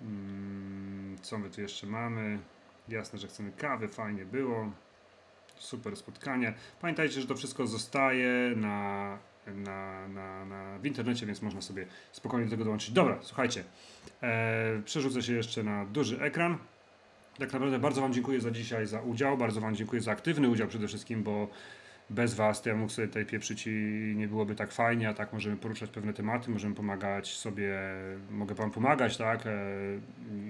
Mm, co my tu jeszcze mamy? Jasne, że chcemy kawy, fajnie było. Super spotkanie. Pamiętajcie, że to wszystko zostaje na na, na, na, w internecie, więc można sobie spokojnie do tego dołączyć. Dobra, słuchajcie, e, przerzucę się jeszcze na duży ekran. Tak naprawdę bardzo Wam dziękuję za dzisiaj, za udział, bardzo Wam dziękuję za aktywny udział przede wszystkim, bo bez Was to ja mógł sobie tutaj pieprzyć i nie byłoby tak fajnie, a tak możemy poruszać pewne tematy, możemy pomagać sobie, mogę Wam pomagać, tak, e,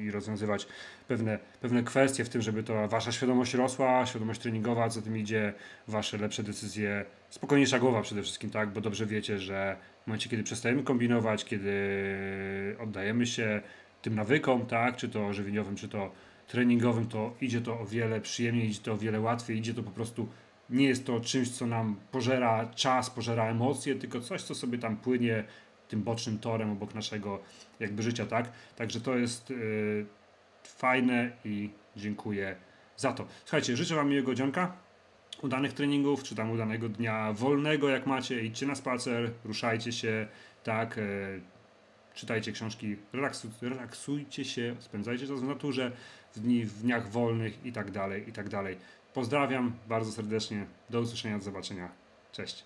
i rozwiązywać pewne, pewne kwestie w tym, żeby to Wasza świadomość rosła, świadomość treningowa, co tym idzie, Wasze lepsze decyzje, spokojniejsza głowa przede wszystkim, tak, bo dobrze wiecie, że w momencie, kiedy przestajemy kombinować, kiedy oddajemy się tym nawykom, tak, czy to żywieniowym, czy to treningowym, to idzie to o wiele przyjemniej, idzie to o wiele łatwiej, idzie to po prostu nie jest to czymś, co nam pożera czas, pożera emocje, tylko coś, co sobie tam płynie tym bocznym torem obok naszego jakby życia, tak? Także to jest yy, fajne i dziękuję za to. Słuchajcie, życzę Wam miłego dzionka, udanych treningów, czy tam udanego dnia wolnego, jak macie, idźcie na spacer, ruszajcie się, tak, yy, czytajcie książki, relaksu, relaksujcie się, spędzajcie czas w naturze, w, dni, w dniach wolnych i tak dalej, i tak dalej. Pozdrawiam bardzo serdecznie. Do usłyszenia, do zobaczenia. Cześć.